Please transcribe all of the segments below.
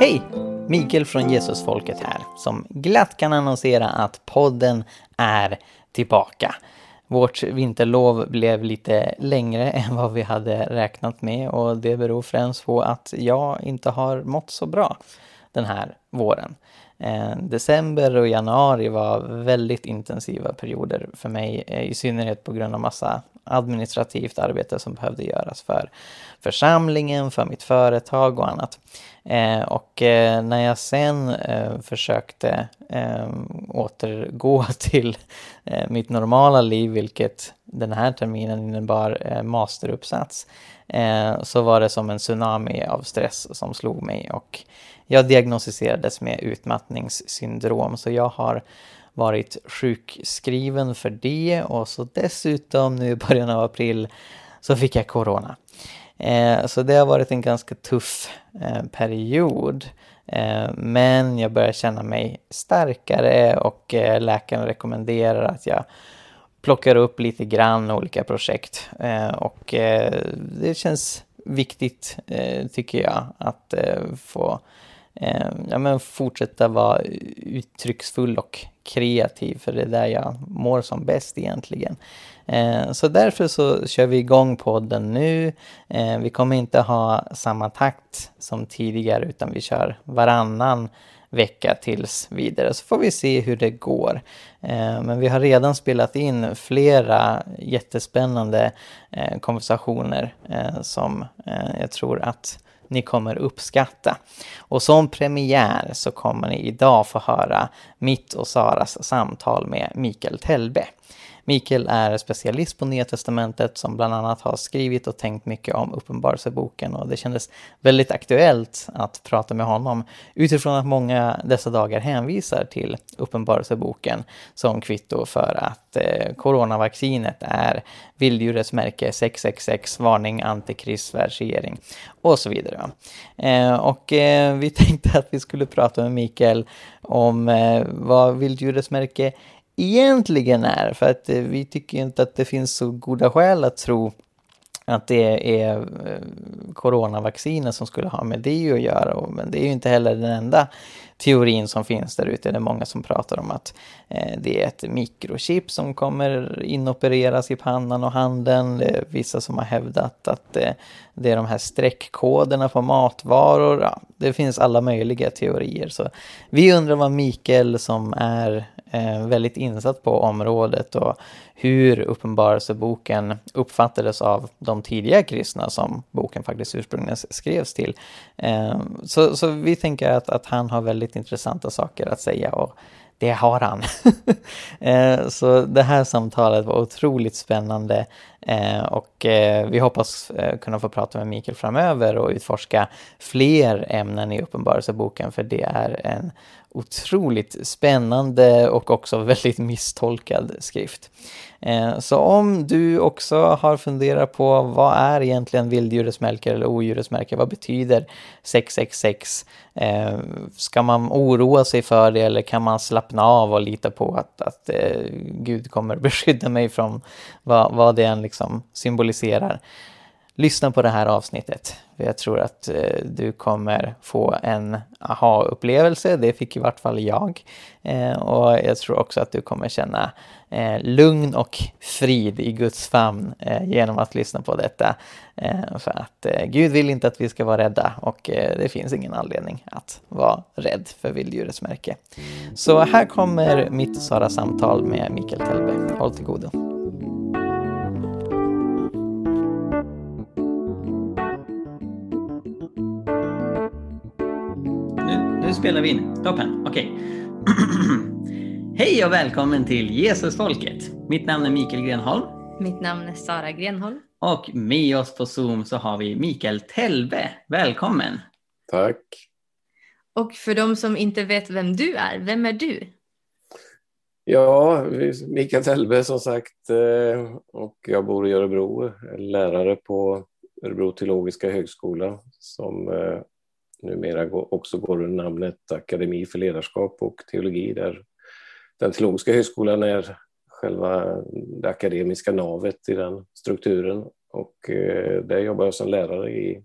Hej! Mikael från Jesusfolket här, som glatt kan annonsera att podden är tillbaka. Vårt vinterlov blev lite längre än vad vi hade räknat med och det beror främst på att jag inte har mått så bra den här våren. Eh, december och januari var väldigt intensiva perioder för mig, eh, i synnerhet på grund av massa administrativt arbete som behövde göras för församlingen, för mitt företag och annat. Eh, och eh, när jag sen eh, försökte eh, återgå till eh, mitt normala liv, vilket den här terminen innebar eh, masteruppsats, eh, så var det som en tsunami av stress som slog mig och jag diagnostiserades med utmattningssyndrom, så jag har varit sjukskriven för det och så dessutom nu i början av april så fick jag corona. Eh, så det har varit en ganska tuff eh, period. Eh, men jag börjar känna mig starkare och eh, läkaren rekommenderar att jag plockar upp lite grann olika projekt. Eh, och eh, det känns viktigt, eh, tycker jag, att eh, få Eh, ja, men fortsätta vara uttrycksfull och kreativ, för det är där jag mår som bäst egentligen. Eh, så därför så kör vi igång podden nu. Eh, vi kommer inte ha samma takt som tidigare, utan vi kör varannan vecka tills vidare, så får vi se hur det går. Eh, men vi har redan spelat in flera jättespännande eh, konversationer eh, som jag tror att ni kommer uppskatta. Och som premiär så kommer ni idag få höra mitt och Saras samtal med Mikael Tellbe. Mikael är specialist på Nya Testamentet som bland annat har skrivit och tänkt mycket om Uppenbarelseboken och det kändes väldigt aktuellt att prata med honom utifrån att många dessa dagar hänvisar till Uppenbarelseboken som kvitto för att eh, coronavaccinet är vilddjurets märke 666, varning, antikrist, världsregering och så vidare. Eh, och eh, vi tänkte att vi skulle prata med Mikael om eh, vad vilddjurets märke egentligen är. För att eh, vi tycker inte att det finns så goda skäl att tro att det är eh, coronavaccinet som skulle ha med det att göra. Men det är ju inte heller den enda teorin som finns där ute. Det är många som pratar om att eh, det är ett mikrochip som kommer inopereras i pannan och handen. Det är vissa som har hävdat att det är de här streckkoderna på matvaror. Ja, det finns alla möjliga teorier. Så vi undrar vad Mikael som är eh, väldigt insatt på området och hur Uppenbarelseboken uppfattades av de tidiga kristna som boken faktiskt ursprungligen skrevs till. Eh, så, så vi tänker att, att han har väldigt intressanta saker att säga och det har han. Eh, så det här samtalet var otroligt spännande eh, och eh, vi hoppas eh, kunna få prata med Mikael framöver och utforska fler ämnen i Uppenbarelseboken för det är en otroligt spännande och också väldigt misstolkad skrift. Eh, så om du också har funderat på vad är egentligen vilddjurets märke eller odjurets märke, vad betyder 666? Eh, ska man oroa sig för det eller kan man slappna av och lita på att, att eh, Gud kommer beskydda mig från vad, vad det än liksom symboliserar? Lyssna på det här avsnittet. Jag tror att eh, du kommer få en aha-upplevelse, det fick i vart fall jag. Eh, och jag tror också att du kommer känna eh, lugn och frid i Guds famn eh, genom att lyssna på detta. Eh, för att eh, Gud vill inte att vi ska vara rädda och det finns ingen anledning att vara rädd för vilddjurets märke. Så här kommer mitt och Sara samtal med Mikael Tellberg. Håll till godo. Spelar vi in. Toppen, okej. Okay. Hej och välkommen till Jesusfolket. Mitt namn är Mikael Grenholm. Mitt namn är Sara Grenholm. Och med oss på Zoom så har vi Mikael Telbe. Välkommen! Tack! Och för de som inte vet vem du är, vem är du? Ja, Mikael Telbe som sagt eh, och jag bor i Örebro, lärare på Örebro teologiska högskola som eh, numera också går under namnet Akademi för ledarskap och teologi där den teologiska högskolan är själva det akademiska navet i den strukturen. Och eh, där jobbar jag som lärare i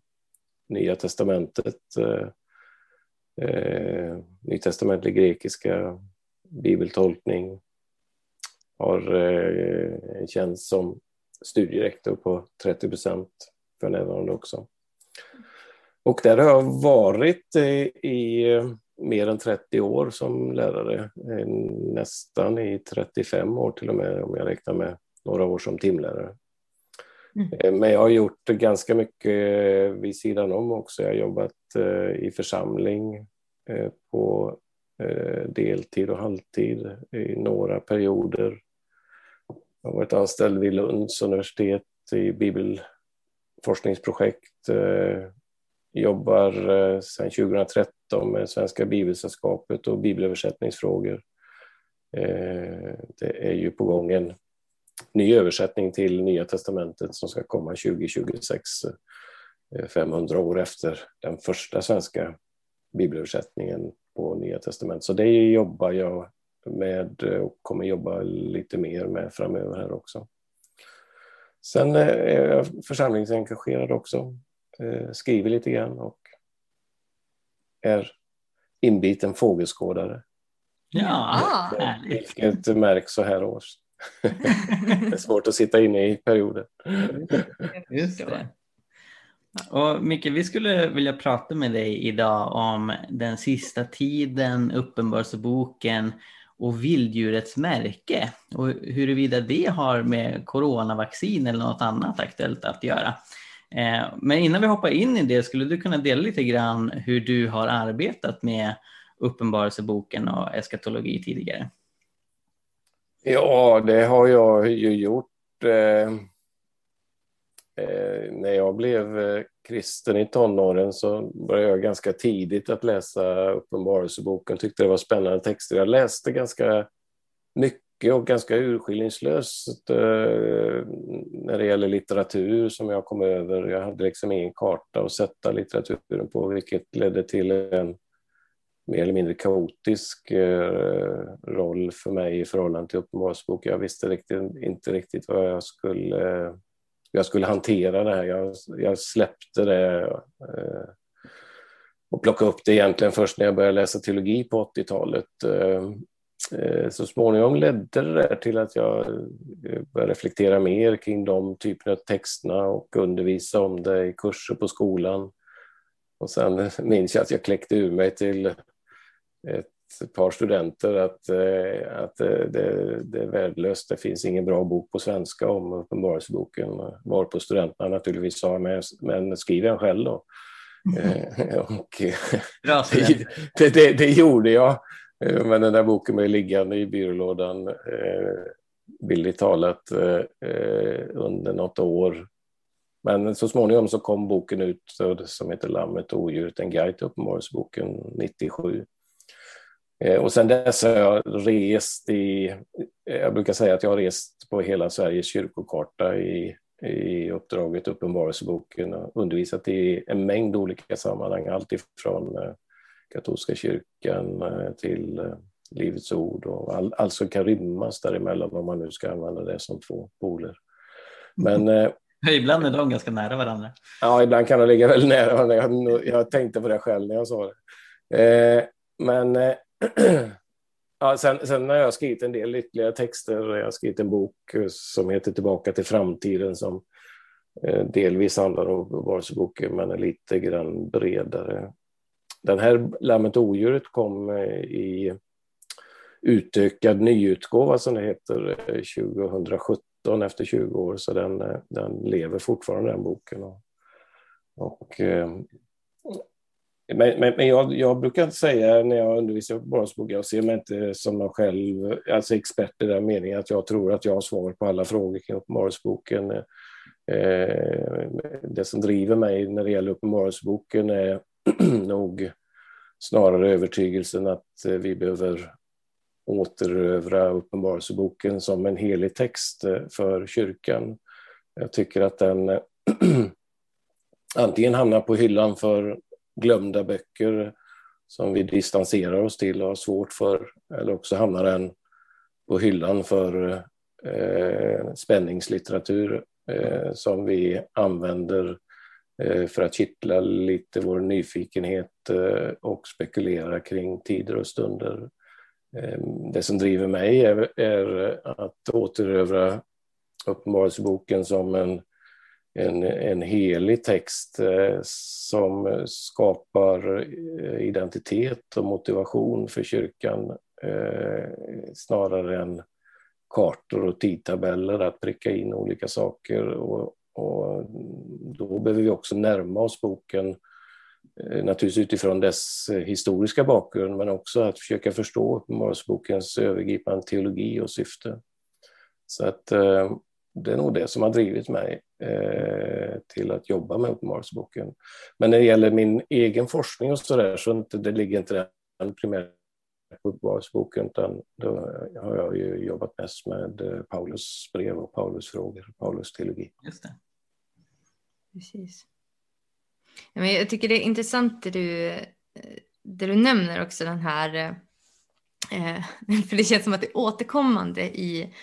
Nya Testamentet, eh, eh nytestamentlig grekiska, bibeltolkning. Har eh, en tjänst som studierektor på 30 procent för närvarande också. Och där har jag varit i mer än 30 år som lärare, nästan i 35 år till och med om jag räknar med några år som timlärare. Mm. Men jag har gjort ganska mycket vid sidan om också. Jag har jobbat i församling på deltid och halvtid i några perioder. Jag har varit anställd vid Lunds universitet i bibelforskningsprojekt jobbar eh, sedan 2013 med Svenska Bibelsällskapet och bibelöversättningsfrågor. Eh, det är ju på gång en ny översättning till Nya Testamentet som ska komma 2026, 500 eh, år efter den första svenska bibelöversättningen på Nya Testamentet. Så det jobbar jag med och kommer jobba lite mer med framöver här också. Sen är jag församlingsengagerad också. Eh, skriver lite grann och är inbiten fågelskådare. Ja, Vilket märks så här års. det är svårt att sitta inne i perioder. Just det. Och Micke, vi skulle vilja prata med dig idag om den sista tiden, Uppenbarelseboken och vilddjurets märke och huruvida det har med coronavaccin eller något annat aktuellt att göra. Eh, men innan vi hoppar in i det, skulle du kunna dela lite grann hur du har arbetat med Uppenbarelseboken och eskatologi tidigare? Ja, det har jag ju gjort. Eh, eh när jag blev eh, kristen i tonåren så började jag ganska tidigt att läsa Uppenbarelseboken. Tyckte det var spännande texter. Jag läste ganska mycket och ganska urskillningslöst eh, när det gäller litteratur som jag kom över. Jag hade liksom ingen karta att sätta litteraturen på, vilket ledde till en mer eller mindre kaotisk eh, roll för mig i förhållande till Uppenbarelseboken. Jag visste riktigt, inte riktigt vad jag skulle, jag skulle hantera det här. Jag, jag släppte det eh, och plockade upp det egentligen först när jag började läsa teologi på 80-talet. Eh, så småningom ledde det till att jag eh, började reflektera mer kring de typerna av texterna och undervisa om det i kurser på skolan. Och sen minns jag att jag kläckte ur mig till ett par studenter att, eh, att det, det är värdelöst, det finns ingen bra bok på svenska om Uppenbarelseboken. Varpå studenterna naturligtvis sa, men, men skriv en själv då. Och, det, det, det, gjorde jag. Eh, men den där boken blev liggande i byrålådan, eh, bildligt talat, eh, eh, under något år. Men så småningom så kom boken ut som heter Lammet och odjuret, en guide till Uppenbarelseboken 97. Eh, och sen dess har jag rest i, jag brukar säga att jag har rest på hela Sveriges kyrkokarta i, i uppdraget Uppenbarelseboken och undervisat i en mängd olika sammanhang, alltifrån katolska kyrkan eh, till eh, Livets ord och all, allt som kan rymmas däremellan om man nu ska använda det som två poler. Men, eh, ibland är de ganska nära varandra. Ja, ibland kan de ligga väldigt nära varandra. Jag, jag tänkte på det själv när jag sa det. men ja, sen, sen har jag skrivit en del ytterligare texter. Jag har skrivit en bok som heter Tillbaka till framtiden som delvis handlar om Varseboken men är lite grann bredare. Den här Lammet och odjuret kom eh, i utökad nyutgåva som det heter eh, 2017 efter 20 år så den, eh, den lever fortfarande den boken. Och, och men, men, men jag, jag, brukar säga när jag undervisar på Bronsbok, jag ser mig inte som någon själv, alltså expert i den meningen att jag tror att jag har svar på alla frågor kring Uppenbarelseboken. Eh, det som driver mig när det gäller Uppenbarelseboken är nog snarare övertygelsen att eh, vi behöver återövra Uppenbarelseboken som en helig text eh, för kyrkan. Jag tycker att den antingen hamnar på hyllan för glömda böcker som vi distanserar oss till och har svårt för, eller också hamnar den på hyllan för eh, spänningslitteratur eh, som vi använder eh, Eh, för att kittla lite vår nyfikenhet eh, och spekulera kring tider och stunder. Ehm, det som driver mig är, är att återövra Uppenbarelseboken som en, en, en helig text eh, som skapar identitet och motivation för kyrkan snarare än kartor och tidtabeller att pricka in olika saker. Och, och då behöver vi också närma oss boken eh, naturligtvis utifrån dess historiska bakgrund men också att försöka förstå Uppenbarelsebokens övergripande teologi och syfte. Så att eh, det är nog det som har drivit mig eh, till att jobba med Uppenbarelseboken. Men när det gäller min egen forskning och så där så inte, det ligger inte den primärt Uppenbarelseboken utan då har jag ju jobbat mest med Paulus brev och Paulus frågor, Paulus teologi. Just det. Precis. Jag tycker det är intressant det du, eh, det du nämner också den här, eh, för det känns som att det är återkommande i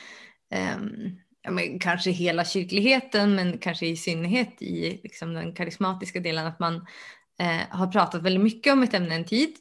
ehm, men kanske hela kyrkligheten men kanske i synnerhet i liksom den karismatiska delen att man eh, har pratat väldigt mycket om ett ämne en tid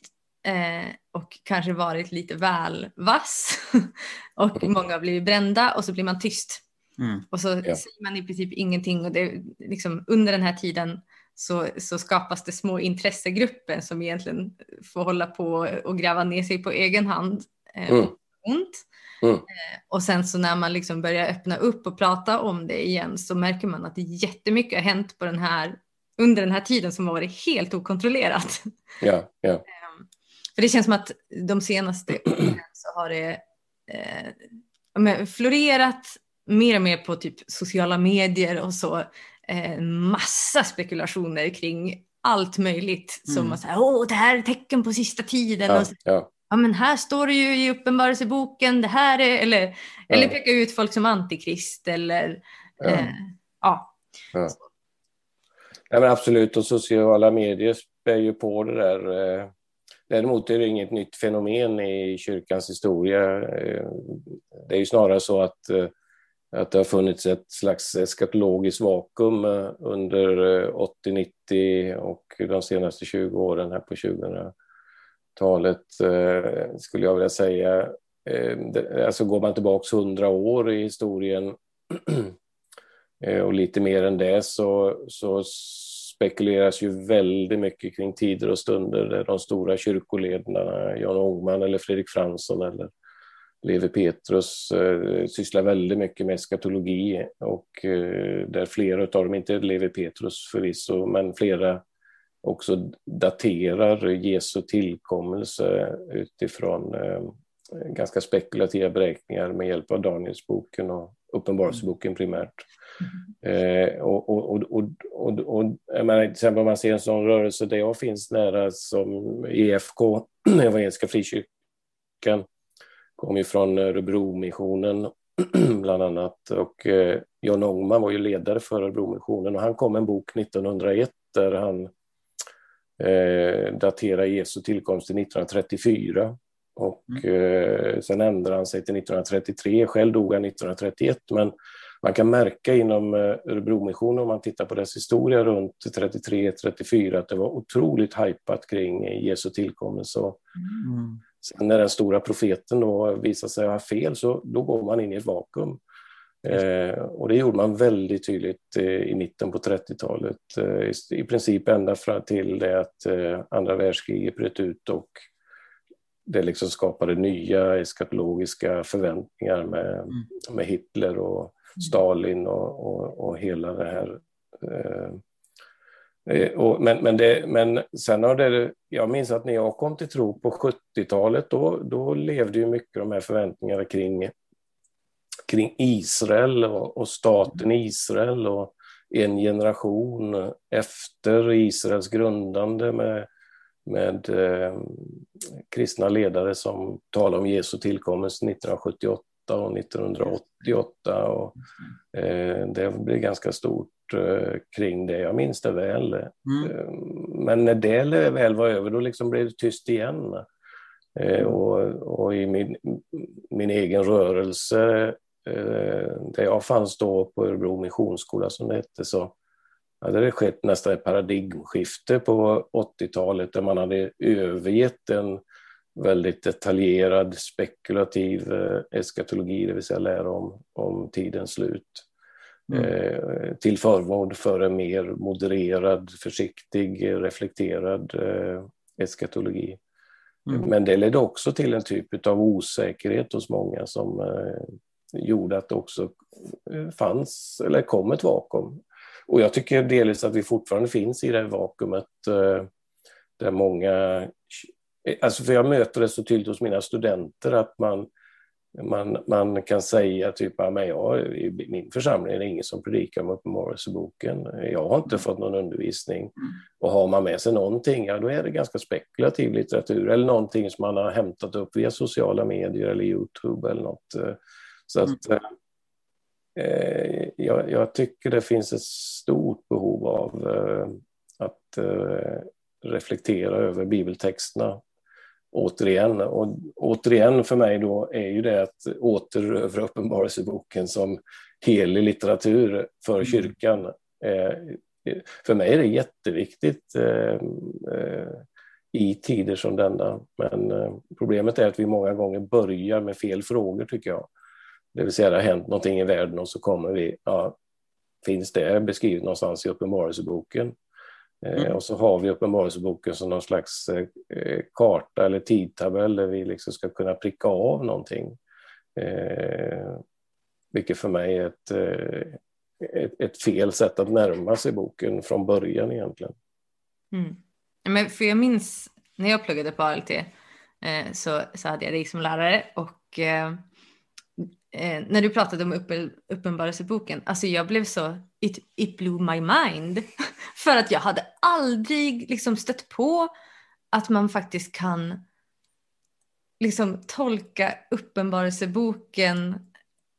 och kanske varit lite väl vass och många har blivit brända och så blir man tyst. Mm. Och så ja. säger man i princip ingenting och det, liksom, under den här tiden så, så skapas det små intressegrupper som egentligen får hålla på och gräva ner sig på egen hand. Eh, mm. ont. Mm. Eh, och sen så när man liksom börjar öppna upp och prata om det igen så märker man att det jättemycket har hänt på den här, under den här tiden som har varit helt okontrollerat. Ja, ja. För det känns som att de senaste åren så har det eh, florerat mer och mer på typ sociala medier och så. Eh, massa spekulationer kring allt möjligt. Mm. Som att säga, åh det här är tecken på sista tiden. Ja, så, ja. ja. men här står det ju i uppenbarelseboken, det här är, eller, ja. eller peka ut folk som antikrist eller ja. Eh, ja. ja. ja men absolut, och sociala medier spär ju på det där. Eh Däremot är det inget nytt fenomen i kyrkans historia. Eh, det är ju snarare så att, eh, att det har funnits ett slags eskatologiskt vakuum eh, under eh, 80, 90 och de senaste 20 åren här på 2000-talet eh, skulle jag vilja säga. Alltså går man tillbaks 100 år i historien och lite mer än det så, så spekuleras ju väldigt mycket kring tider och stunder där de stora kyrkoledarna, Jan Ångman eller Fredrik Fransson eller Levi Petrus eh, sysslar väldigt mycket med eskatologi och eh, där flera av dem, inte Levi Petrus förvisso, men flera också daterar Jesu tillkommelse utifrån eh, ganska spekulativa beräkningar med hjälp av Danielsboken och Uppenbarelseboken primärt. Och, och, och, och, och, jag menar, till exempel om man ser en sån rörelse där jag finns nära som EFK, Evangeliska Frikyrkan, kom ju från Örebromissionen bland annat och eh, John Ångman var ju ledare för Örebromissionen och han kom en bok 1901 där han eh, daterar Jesu tillkomst till 1934 och mm. eh, sen ändrade han sig till 1933. Själv dog han 1931 men man kan märka inom eh, Örebromissionen om man tittar på dess historia runt 33-34 att det var otroligt hajpat kring Jesu tillkommelse. Mm. Sen när den stora profeten då visar sig ha fel så då går man in i ett vakuum. Eh, och det gjorde man väldigt tydligt eh, i mitten på 30-talet. Eh, i, I princip ända fram till det att eh, andra världskriget bröt ut och det liksom skapade nya eskatologiska förväntningar med, mm. med Hitler och Stalin och, och, och hela det här. Eh, och, men, men, det, men sen har det, jag minns att när jag kom till tro på 70-talet, då, då levde ju mycket de här förväntningarna kring, kring Israel och, och staten Israel och en generation efter Israels grundande med, med eh, kristna ledare som talar om Jesu tillkommelse 1978 och 1988. Och, eh, det blev ganska stort kring det. Jag minns det väl. Mm. Eh, men när det väl var över, då liksom blev det tyst igen. Eh, och, och, i min, min egen rörelse där jag fanns då på Örebro Missionsskola som det hette så hade det skett nästan ett paradigmskifte på 80-talet där man hade övergett en väldigt detaljerad spekulativ eh, eskatologi, det vill säga lära om, om tidens slut. Mm. Eh, till förmån för en mer modererad, försiktig, reflekterad eh, eskatologi. Mm. Men det ledde också till en typ av osäkerhet hos många som eh, gjorde att det också fanns, eller kom ett vakuum. Och jag tycker delvis att vi fortfarande finns i det vakuumet där många Alltså för jag möter det så tydligt hos mina studenter att man, man, man kan säga typ, ja, men jag, i min församling är det ingen som predikar om Uppenbarelseboken. Jag har inte fått någon undervisning. Mm. Och har man med sig någonting, ja då är det ganska spekulativ litteratur eller någonting som man har hämtat upp via sociala medier eller Youtube eller något. Så att mm. eh, jag, jag, tycker det finns ett stort behov av eh, att eh, reflektera över bibeltexterna återigen. Och återigen för mig då är ju det att återövra Uppenbarelseboken som helig litteratur för mm. kyrkan. Eh, för mig är det jätteviktigt eh, eh, i tider som denna. Men problemet är att vi många gånger börjar med fel frågor tycker jag. Det vill säga det har hänt någonting i världen och så kommer vi, ja, finns det beskrivet någonstans i Uppenbarelseboken? Eh, mm. Och så har vi Uppenbarelseboken som någon slags eh, karta eller tidtabell där vi liksom ska kunna pricka av någonting. Eh, vilket för mig är ett, ett, ett, fel sätt att närma sig boken från början egentligen. Mm. Men för jag minns när jag pluggade på ALT så, så hade jag dig som lärare och eh, när du pratade om uppen, Uppenbarelseboken, alltså jag blev så, it, it blew my mind. För att jag hade aldrig liksom stött på att man faktiskt kan liksom tolka Uppenbarelseboken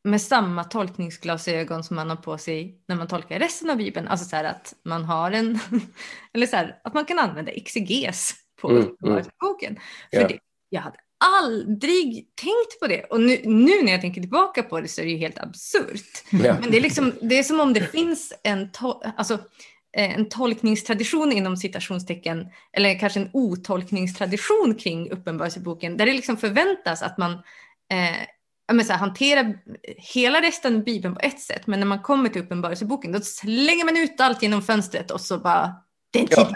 med samma tolkningsglasögon som man har på sig när man tolkar resten av Bibeln. Alltså så att man har en, eller så här, att man kan använda exeges på mm, mm. Uppenbarelseboken. Mm. För yeah. det, jag hade aldrig tänkt på det. Och nu, nu, när jag tänker tillbaka på det så är det ju helt absurt. Ja. Men det är, liksom, det är som om det finns en, to alltså, eh, en tolkningstradition inom citationstecken, eller kanske en otolkningstradition kring Uppenbarelseboken, där det liksom förväntas att man eh, här, hanterar hela resten av Bibeln på ett sätt, men när man kommer till Uppenbarelseboken då slänger man ut allt genom fönstret och så bara, det är en ja.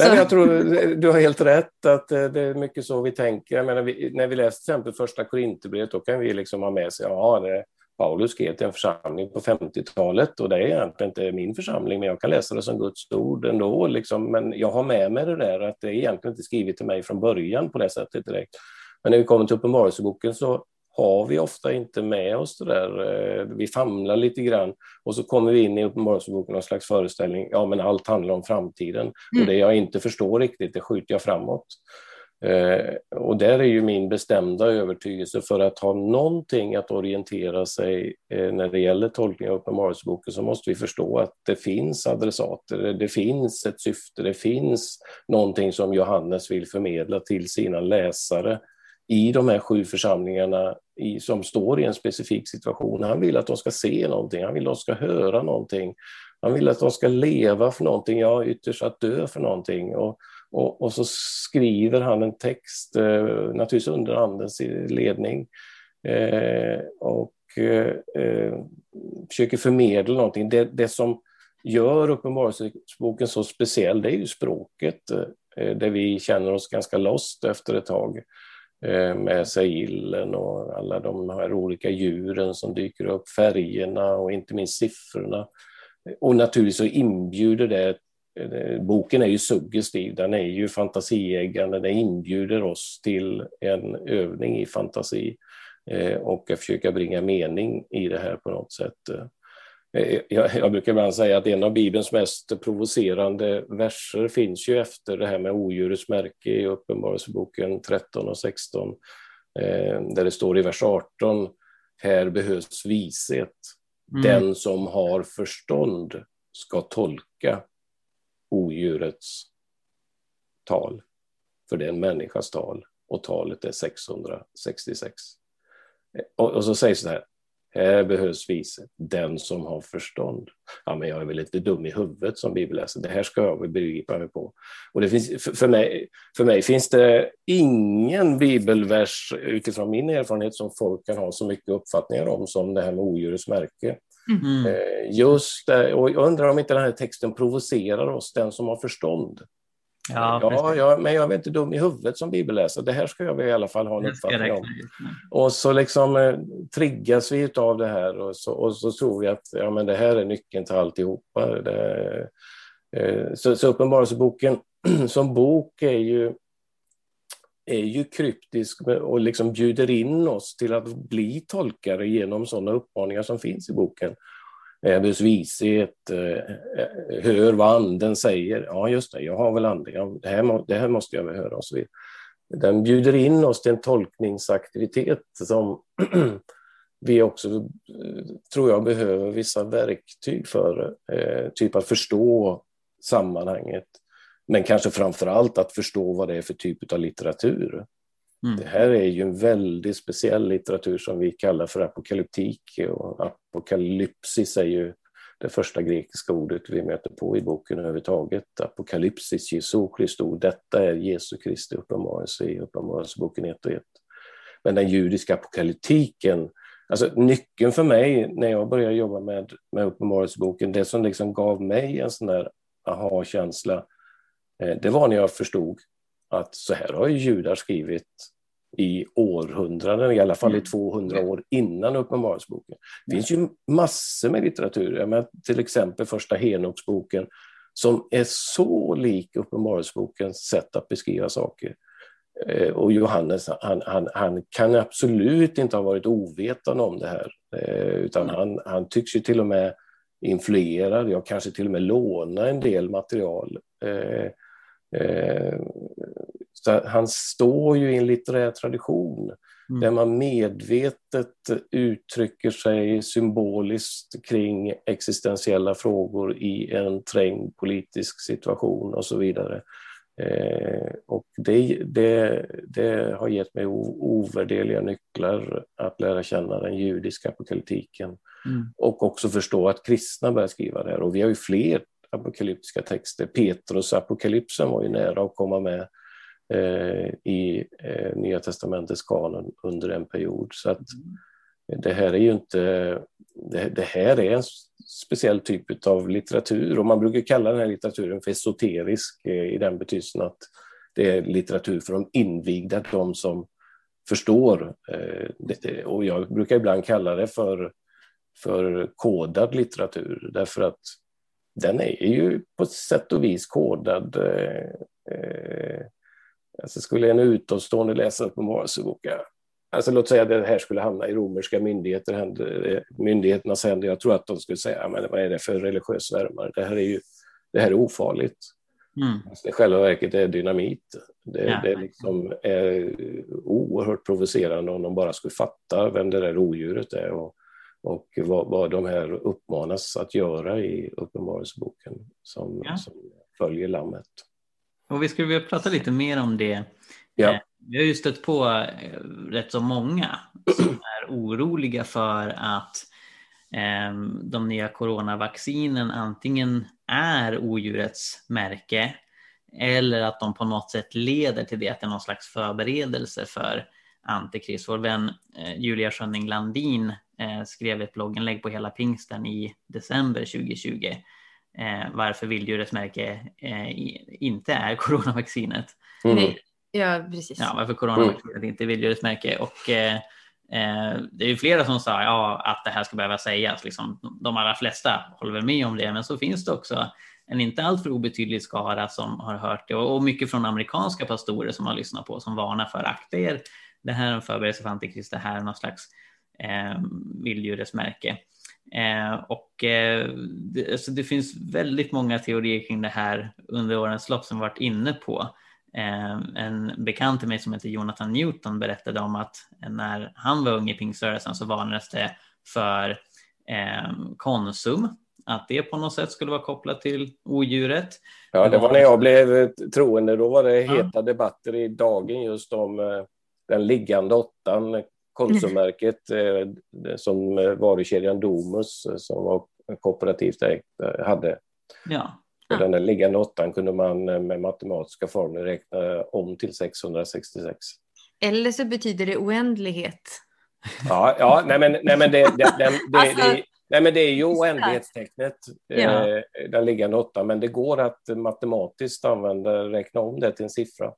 Nej, jag tror du har helt rätt att eh, det är mycket så vi tänker. Jag menar, vi, när vi läser till exempel första Korinthierbrevet då kan vi liksom ha med sig, ja, det, Paulus skrev till en församling på 50-talet och det är egentligen inte min församling, men jag kan läsa det som Guds ord ändå. Liksom. Men jag har med mig det där att det är egentligen inte skrivet till mig från början på det sättet direkt. Men när vi kommer till Uppenbarelseboken så har vi ofta inte med oss det där. Eh, vi famlar lite grann och så kommer vi in i Uppenbarelseboken någon slags föreställning, ja men allt handlar om framtiden. Mm. Och det jag inte förstår riktigt, det skjuter jag framåt. Eh, och där är ju min bestämda övertygelse för att ha någonting att orientera sig eh, när det gäller tolkning av Uppenbarelseboken så måste vi förstå att det finns adressater, det finns ett syfte, det finns någonting som Johannes vill förmedla till sina läsare i de här sju församlingarna i, som står i en specifik situation. Han vill att de ska se någonting, han vill att de ska höra någonting. Han vill att de ska leva för någonting, ja ytterst att dö för någonting. Och, och, och så skriver han en text, eh, naturligtvis under andens ledning. Eh, och eh, försöker förmedla någonting. Det, det som gör Uppenbarelseboken så speciell, det är ju språket. Eh, där vi känner oss ganska lost efter ett tag. Eh, med seilen och alla de här olika djuren som dyker upp, färgerna och inte minst siffrorna. Och naturligtvis så inbjuder det, eh, boken är ju suggestiv, den är ju fantasieggande, den inbjuder oss till en övning i fantasi eh, och att försöka bringa mening i det här på något sätt. Eh, jag, jag, brukar ibland säga att en av Bibelns mest provocerande verser finns ju efter det här med odjurets märke i Uppenbarelseboken 13 och 16, eh, där det står i vers 18, här behövs vishet. Mm. Den som har förstånd ska tolka odjurets tal, för det är en människas tal och talet är 666. Eh, och, och så sägs det här, Här behövs vishet, den som har förstånd. Ja, men jag är väl inte dum i huvudet som bibelläsare, det här ska jag väl begripa mig på. Och det finns, för, mig, för mig finns det ingen bibelvers utifrån min erfarenhet som folk kan ha så mycket uppfattningar om som det här med odjurets märke. Mm. Eh, just det, och jag undrar om inte den här texten provocerar oss, den som har förstånd. Ja, ja, ja, men jag är inte dum i huvudet som bibelläsare. Det här ska jag väl i alla fall ha en uppfattning om. Och så liksom eh, triggas vi av det här och så, och så tror vi att ja, men det här är nyckeln till alltihopa. Det, eh, så, så Uppenbarelseboken som bok är ju, är ju kryptisk och liksom bjuder in oss till att bli tolkare genom sådana uppmaningar som finns i boken. Ebbes vishet, eh, eh, hör vad anden säger. Ja, just det, jag har väl anden, Ja, det, här, det här måste jag väl höra och så vidare. Den bjuder in oss till en tolkningsaktivitet som vi också, eh, tror jag, behöver vissa verktyg för. Eh, typ att förstå sammanhanget, men kanske framför allt att förstå vad det är för typ av litteratur. Mm. Det här är ju en väldigt speciell litteratur som vi kallar för apokalyptik och apokalypsis är ju det första grekiska ordet vi möter på i boken överhuvudtaget. Apokalypsis, Jesu Kristi ord. Detta är Jesu Kristi uppenbarelse i Uppenbarelseboken 1 och 1. Men den judiska apokalyptiken, alltså nyckeln för mig när jag började jobba med, med Uppenbarelseboken, det som liksom gav mig en sån där aha-känsla, eh, det var när jag förstod att så här har ju judar skrivit i århundraden, i alla fall i 200 mm. år innan Uppenbarelseboken. Det finns ju massor med litteratur, menar, till exempel första Henoksboken som är så lik Uppenbarelsebokens sätt att beskriva saker. Eh, och Johannes, han, han, han, kan absolut inte ha varit ovetande om det här, eh, utan mm. han, han tycks ju till och med influerad, ja kanske till och med låna en del material. Eh, så han står ju i en litterär tradition mm. där man medvetet uttrycker sig symboliskt kring existentiella frågor i en trängd politisk situation och så vidare. Eh, och det, det, det, har gett mig ovärderliga nycklar att lära känna den judiska apokalyptiken mm. och också förstå att kristna börjar skriva det här. Och vi har ju fler apokalyptiska texter. Petrus apokalypsen var ju nära att komma med i eh, Nya testamentets kanon under en period. Så att det här är ju inte, det, det, här är en speciell typ av litteratur och man brukar kalla den här litteraturen för esoterisk eh, i den betydelsen att det är litteratur för de invigda, de som förstår. Och jag brukar ibland kalla det för, för kodad litteratur därför att den är ju på sätt och vis kodad Alltså skulle en utomstående läsa Uppenbarelseboken, alltså låt säga att det här skulle hamna i romerska myndigheter, myndigheternas händer, jag tror att de skulle säga, men vad är det för religiös värmare? Det här är ju det här är ofarligt. Mm. Alltså, I själva verket är dynamit. Det, ja. det liksom är oerhört provocerande om de bara skulle fatta vem det där odjuret är och, och vad, vad de här uppmanas att göra i Uppenbarelseboken som, ja. som följer lammet. Och vi skulle vilja prata lite mer om det. Ja. Eh, vi har ju stött på eh, rätt så många som är oroliga för att eh, de nya coronavaccinen antingen är odjurets märke eller att de på något sätt leder till det, att det är någon slags förberedelse för antikrist. Vår vän Julia Schönning Landin skrev ett blogginlägg på hela pingsten i december 2020 eh, varför vilddjurets märke eh, inte är coronavaccinet. Mm. Ja, precis. Ja, varför coronavaccinet mm. inte är vilddjurets märke. Och, eh, eh, det är ju flera som sa ja, att det här ska behöva sägas. Liksom, de allra flesta håller väl med om det, men så finns det också en inte alltför obetydlig skara som har hört det och, och mycket från amerikanska pastorer som har lyssnat på som varnar för akta er. Det här är en förberedelse för antikrist, det här är någon slags eh, vilddjurets märke. Eh, och eh, det, alltså det, finns väldigt många teorier kring det här under årens lopp som varit inne på. Eh, en bekant till mig som heter Jonathan Newton berättade om att när han var ung i pingströrelsen så varnades det för eh, Konsum, att det på något sätt skulle vara kopplat till odjuret. Ja, det var när jag blev troende. Då var det heta ja. debatter i dagen just om eh, den liggande åttan Konsummärket eh, som varukedjan Domus som var kooperativt ägt hade. Ja. Och den där liggande åttan kunde man med matematiska formler räkna om till 666. Eller så betyder det oändlighet. Ja, ja nej, men, nej, men det, det, det, det, alltså, det Nej, men det är ju oändlighetstecknet, ja. eh, den liggande åtta, men det går att matematiskt använda, räkna om det till en siffra.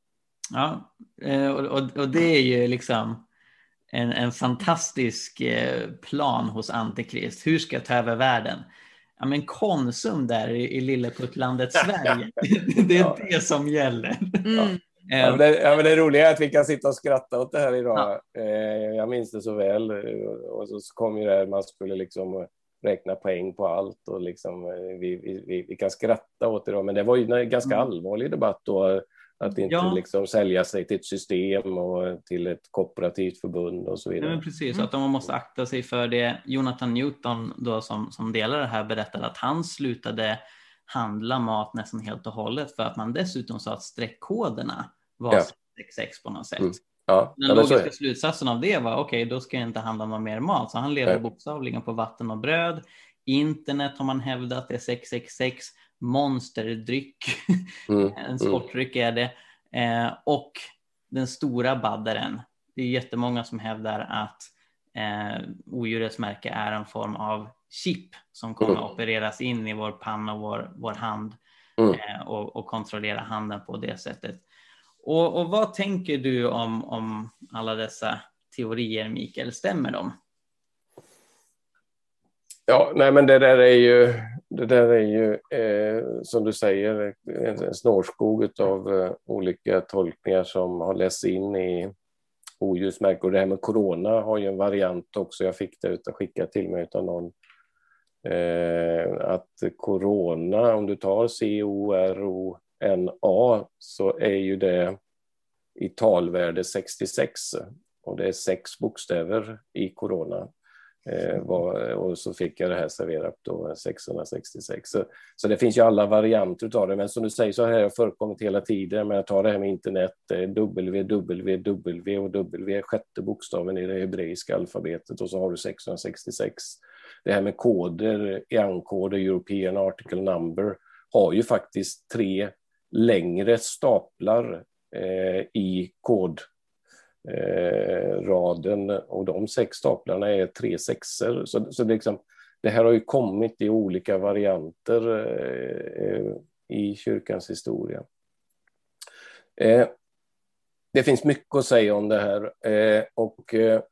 Ja, eh, och, och, och, det är ju liksom en, en fantastisk eh, plan hos Antikrist. Hur ska jag ta över världen? Ja, men Konsum där i, i lilleputtlandet Sverige, det är ja. det som gäller. Mm. Ja, men det, ja, men det roliga är att vi kan sitta och skratta åt det här idag. Ja. Eh, jag minns det så väl. Och så kom ju det här, man skulle liksom räkna poäng på allt och liksom, eh, vi, vi, vi kan skratta åt det då, men det var ju en ganska mm. allvarlig debatt då, att inte ja. liksom sälja sig till ett system och till ett kooperativt förbund och så vidare. Ja, precis, mm. att man måste akta sig för det. Jonathan Newton då som, som delar det här berättade att han slutade handla mat nästan helt och hållet för att man dessutom sa att streckkoderna var ja. 666 på något sätt. Mm. Ja, Den logiska slutsatsen av det var okej, okay, då ska jag inte handla någon mer mat. Så han lever bokstavligen på vatten och bröd. Internet har man hävdat är 666. Monsterdryck, mm. en mm. sportdryck är det. Eh, och den stora baddaren. Det är jättemånga som hävdar att eh, odjurets märke är en form av chip som kommer mm. att opereras in i vår panna och vår, vår hand mm. eh, och, och kontrollera handen på det sättet. Och, och vad tänker du om, om alla dessa teorier, Mikael? Stämmer de? Ja, nej men det där är ju, det där är ju eh, som du säger en, en snårskog av eh, olika tolkningar som har lästs in i oljusmärken. Och det här med corona har ju en variant också. Jag fick det utav, skickat till mig av någon. Eh, att corona, om du tar c-o-r-o-n-a så är ju det i talvärde 66 och det är sex bokstäver i corona. Eh, var, och så fick jag det här serverat då 666. Så, så, det finns ju alla varianter av det, men som du säger så har det förekommit hela tiden. Men jag tar det här med internet, eh, www och W sjätte bokstaven i det hebreiska alfabetet och så har du 666. Det här med koder, EAN-koder, European Article Number, har ju faktiskt tre längre staplar eh, i kod eh, och de sex staplarna är tre sexor. Så, så det, liksom, det här har ju kommit i olika varianter eh, eh, i kyrkans historia. Eh, det finns mycket att säga om det här eh, och eh,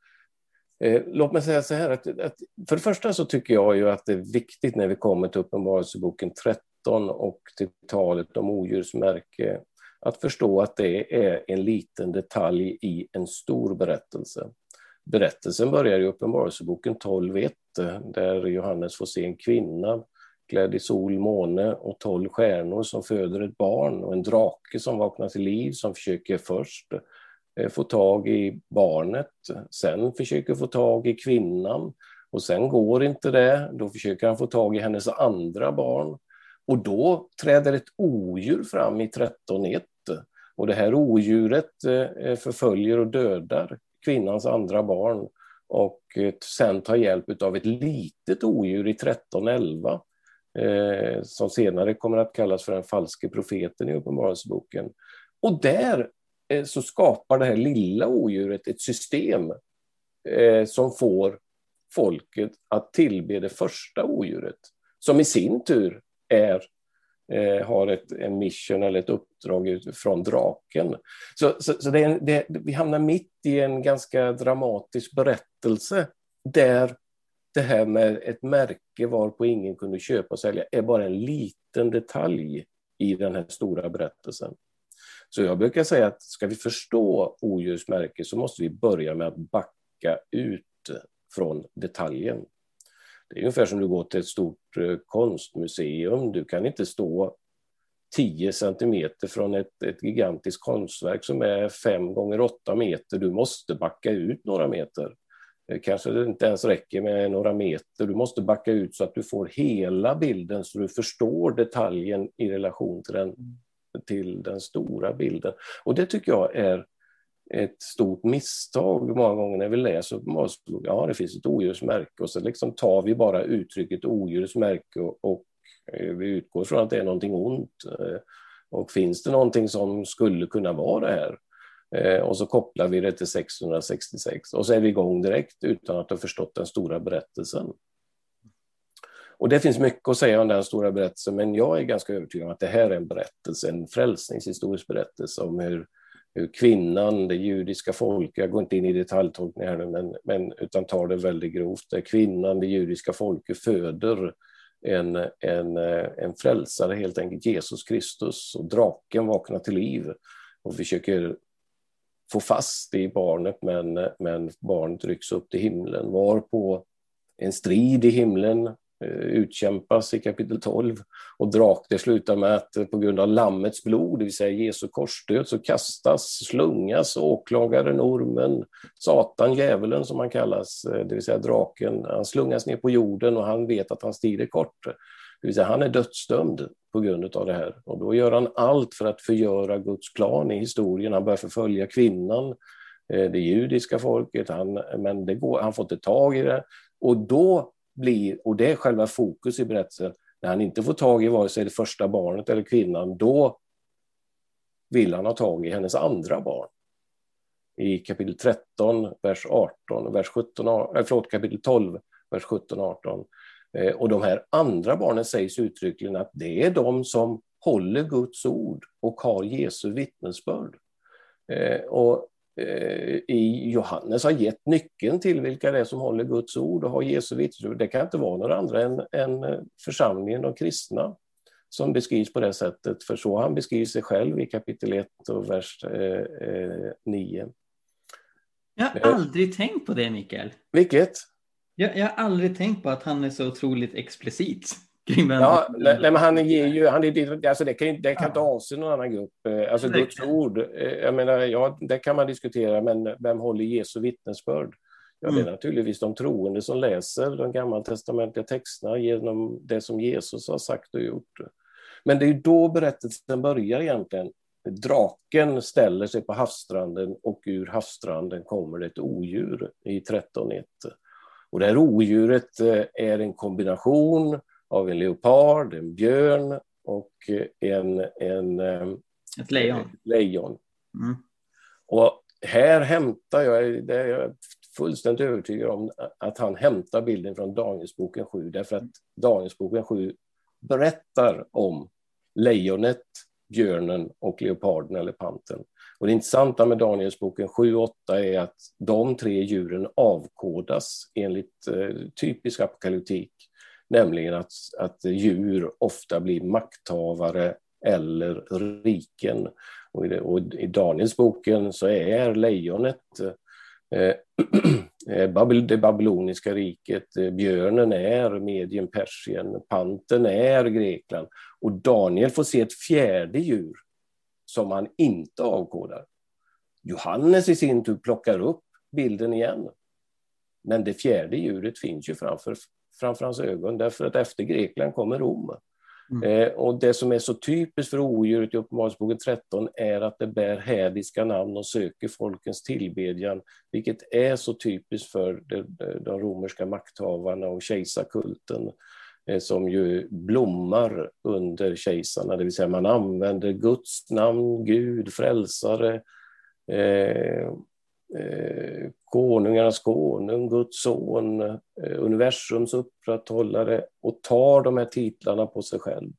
eh, Låt mig säga så här, att, att, för det första så tycker jag ju att det är viktigt när vi kommer till Uppenbarelseboken 13 och till talet om odjursmärke att förstå att det är en liten detalj i en stor berättelse. Berättelsen börjar i Uppenbarelseboken 12.1 där Johannes får se en kvinna klädd i sol, måne och tolv stjärnor som föder ett barn och en drake som vaknar till liv som försöker först eh, få tag i barnet, sen försöker få tag i kvinnan och sen går inte det, då försöker han få tag i hennes andra barn och då träder ett odjur fram i 13.1 och det här odjuret eh, eh, förföljer och dödar kvinnans andra barn och eh, sen tar hjälp av ett litet odjur i 1311 som senare kommer att kallas för den falske profeten i Uppenbarelseboken. Och där så skapar det här lilla odjuret ett system som får folket att tillbe det första odjuret, som i sin tur är eh, har ett, en mission eller ett uppdrag från draken. Så, så, så det, det, vi hamnar mitt i en ganska dramatisk berättelse där det här med ett märke varpå ingen kunde köpa och sälja är bara en liten detalj i den här stora berättelsen. Så jag brukar säga att ska vi förstå odjursmärke så måste vi börja med att backa ut från detaljen. Det är ungefär som du går till ett stort eh, konstmuseum. Du kan inte stå 10 centimeter från ett, ett gigantiskt konstverk som är 5 gånger 8 meter. Du måste backa ut några meter. Kanske det inte ens räcker med några meter. Du måste backa ut så att du får hela bilden så du förstår detaljen i relation till den, till den stora bilden. Och det tycker jag är ett stort misstag många gånger när vi läser på Mosebok. Ja, det finns ett odjursmärke och så liksom tar vi bara uttrycket odjursmärke och, och eh, vi utgår från att det är någonting ont. Eh, och finns det någonting som skulle kunna vara det här? Eh, och så kopplar vi det till 666 och så är vi igång direkt utan att ha förstått den stora berättelsen. Och det finns mycket att säga om den stora berättelsen, men jag är ganska övertygad om att det här är en berättelse, en frälsningshistorisk berättelse om hur kvinnan, det judiska folket, jag går inte in i detaljtolkning här men, men, utan tar det väldigt grovt, där kvinnan, det judiska folket föder en, en, eh, en frälsare, helt enkelt Jesus Kristus, och draken vaknar till liv och försöker få fast i barnet, men, men barnet rycks upp till himlen, varpå en strid i himlen Eh, utkämpas i kapitel 12. Och drak, det slutar med att eh, på grund av lammets blod, det vill säga Jesu korsdöd, så kastas, slungas åklagaren, ormen, Satan, djävulen som han kallas, eh, det vill säga draken, han slungas ner på jorden och han vet att hans tid är kort. Det vill säga han är dödsdömd på grund av det här. Och då gör han allt för att förgöra Guds plan i historien. Han börjar förfölja kvinnan, det judiska folket, han, men det går, han får inte tag i det. Och då blir, och det är själva fokus i berättelsen, när han inte får tag i vare sig det första barnet eller kvinnan, då vill han ha tag i hennes andra barn. I kapitel 13, vers 18, vers 17, äh, eh, förlåt, kapitel 12, vers 17 och 18. Eh, och de här andra barnen sägs uttryckligen att det är de som håller Guds ord och har Jesu vittnesbörd. Eh, och i Johannes har gett nyckeln till vilka det är som håller Guds ord och har Jesu vittnesbörd. Det kan inte vara några andra än, än eh, församlingen, de kristna, som beskrivs på det sättet. För så han beskriver sig själv i kapitel 1 och vers eh, 9. Eh, jag har aldrig tänkt på det, Mikael. Vilket? Jag, jag har aldrig tänkt på att han är så otroligt explicit. Ja, nej, men han ger ju, han är, alltså det kan, det kan inte avse någon annan grupp. Eh, alltså Guds ord, eh, jag menar, ja, det kan man diskutera, men vem håller Jesu vittnesbörd? Ja, det är mm. naturligtvis de troende som läser de gammaltestamentliga texterna genom det som Jesus har sagt och gjort. Men det är då berättelsen börjar egentligen. Draken ställer sig på havsstranden och ur havsstranden kommer det ett odjur i 13.1. Och det här odjuret eh, är en kombination av en leopard, en björn och en, en, eh, ett lejon. lejon. Mm. Och här hämtar jag, det är jag fullständigt övertygad om, att han hämtar bilden från Danielsboken 7, därför att Danielsboken 7 berättar om lejonet, björnen och leoparden eller panten. Och det intressanta med Danielsboken 7 och 8 är att de tre djuren avkodas enligt eh, typisk apokalyptik nämligen att, att djur ofta blir makthavare eller riken. Och i, och i Danielsboken så är lejonet eh, eh det babyloniska riket, eh, björnen är Medien, Persien, panten är Grekland. Och Daniel får se ett fjärde djur som han inte avkodar. Johannes i sin tur plockar upp bilden igen. Men det fjärde djuret finns ju framför framför hans ögon därför att efter Grekland kommer Rom. Mm. Eh, och det som är så typiskt för odjuret i Uppenbarelseboken 13 är att det bär hädiska namn och söker folkens tillbedjan, vilket är så typiskt för de, de romerska makthavarna och kejsarkulten eh, som ju blommar under kejsarna, det vill säga man använder Guds namn, Gud, frälsare, eh, eh, konungarnas konung, Guds son, Eh, universums upprätthållare och tar de här titlarna på sig själv.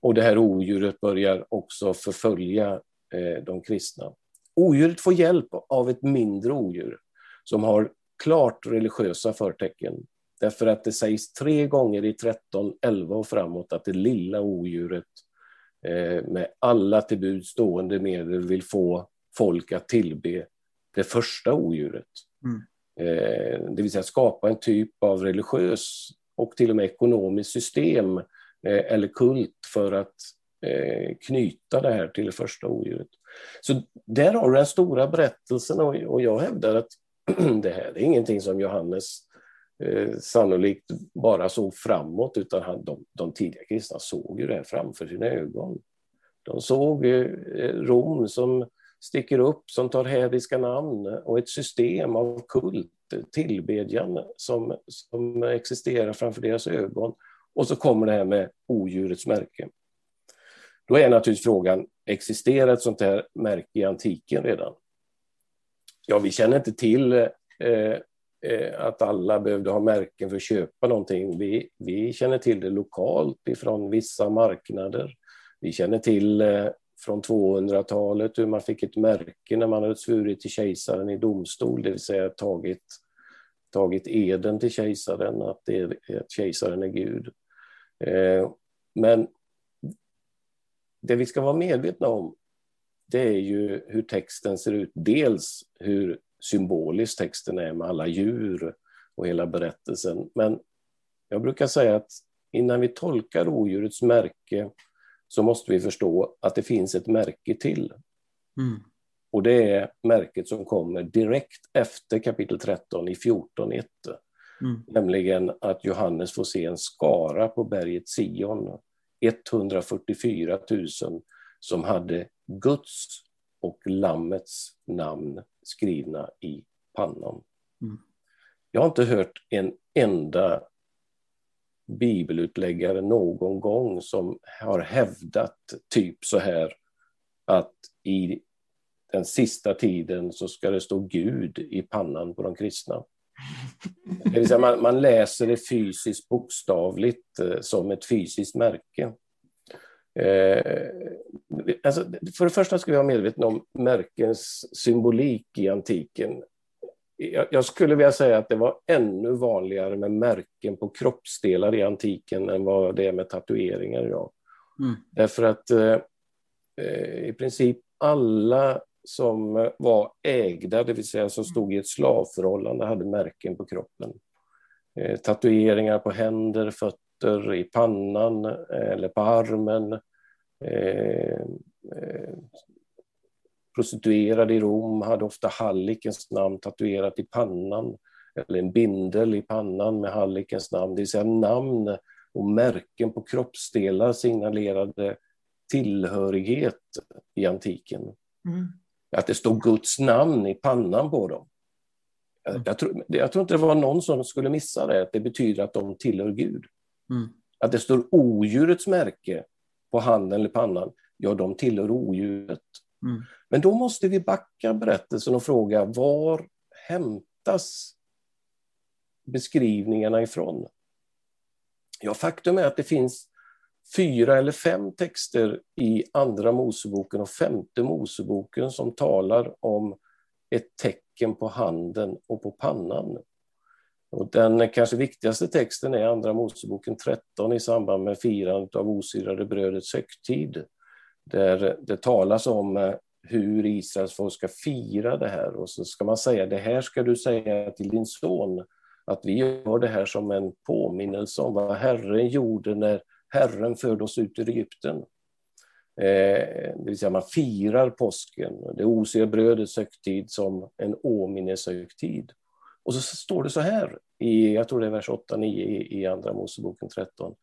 Och det här odjuret börjar också förfölja eh, de kristna. Odjuret får hjälp av ett mindre odjur som har klart religiösa förtecken. Därför att det sägs tre gånger i 13, 11 och framåt att det lilla odjuret eh, med alla till bud stående medel vill få folk att tillbe det första odjuret. Mm. Eh, det vill säga skapa en typ av religiös och till och med ekonomiskt system eh, eller kult för att eh, knyta det här till det första odjuret. Så där har du den stora berättelsen och, jag hävdar att det här är ingenting som Johannes eh, sannolikt bara såg framåt utan han, de, de tidiga kristna såg ju det här framför sina ögon. De såg eh, Rom som sticker upp som tar hädiska namn och ett system av kult, tillbedjan som, som existerar framför deras ögon. Och så kommer det här med odjurets märke. Då är naturligtvis frågan, existerar ett sånt här märke i antiken redan? Ja, vi känner inte till eh, eh, att alla behövde ha märken för att köpa någonting. Vi, vi känner till det lokalt ifrån vissa marknader. Vi känner till eh, från 200-talet hur man fick ett märke när man hade svurit till kejsaren i domstol, det vill säga tagit, tagit eden till kejsaren att, det är, att kejsaren är Gud. Eh, men det vi ska vara medvetna om det är ju hur texten ser ut. Dels hur symbolisk texten är med alla djur och hela berättelsen. Men jag brukar säga att innan vi tolkar odjurets märke så måste vi förstå att det finns ett märke till. Mm. Och det är märket som kommer direkt efter kapitel 13 i 14.1. Mm. Nämligen att Johannes får se en skara på berget Sion, 144 000 som hade Guds och Lammets namn skrivna i pannan. Mm. Jag har inte hört en enda bibelutläggare någon gång som har hävdat typ så här att i den sista tiden så ska det stå Gud i pannan på de kristna. Det vill säga man, man läser det fysiskt bokstavligt eh, som ett fysiskt märke. Eh, alltså, för det första ska vi vara medvetna om märkens symbolik i antiken. Jag, skulle vilja säga att det var ännu vanligare med märken på kroppsdelar i antiken än vad det är med tatueringar idag. Mm. Därför att eh, eh i princip alla som var ägda, det vill säga som stod i ett slavförhållande, hade märken på kroppen. Eh, tatueringar på händer, fötter, i pannan eh, eller på armen. Eh, eh, prostituerade i Rom hade ofta hallikens namn tatuerat i pannan eller en bindel i pannan med hallikens namn, det vill säga namn och märken på kroppsdelar signalerade tillhörighet i antiken. Mm att det stod Guds namn i pannan på dem. Jag, jag, tror, jag tror inte det var någon som skulle missa det, att det betyder att de tillhör Gud. Mm. Att det står odjurets märke på handen eller pannan, ja, de tillhör odjuret. Mm. Men då måste vi backa berättelsen och fråga, var hämtas beskrivningarna ifrån? Ja, faktum är att det finns fyra eller fem texter i Andra Moseboken och Femte Moseboken som talar om ett tecken på handen och på pannan. Och den kanske viktigaste texten är Andra Moseboken 13 i samband med firandet av osyrade brödets högtid. Där det talas om eh, hur Israels folk ska fira det här och så ska man säga det här ska du säga till din son att vi gör det här som en påminnelse om vad Herren gjorde när Herren förde oss ut ur Egypten. Eh, det vill säga man firar påsken, det osiga brödets högtid som en åminneshögtid. Och så står det så här, i, jag tror det är vers 8-9 i, i Andra Moseboken 13,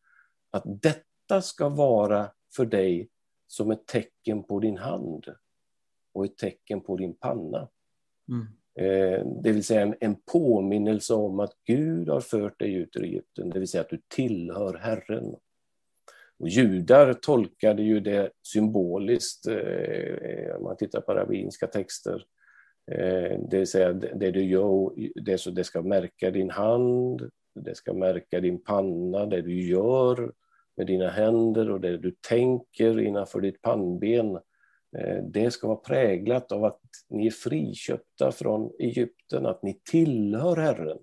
att detta ska vara för dig som ett tecken på din hand och ett tecken på din panna. Mm. Eh, det vill säga en, en påminnelse om att Gud har fört dig ut ur Egypten, det vill säga att du tillhör Herren. Och judar tolkade ju det symboliskt, eh, om man tittar på rabbinska texter. Eh, det vill säga, det du gör, det, så det ska märka din hand, det ska märka din panna, det du gör med dina händer och det du tänker innanför ditt pannben. Eh, det ska vara präglat av att ni är friköpta från Egypten, att ni tillhör Herren.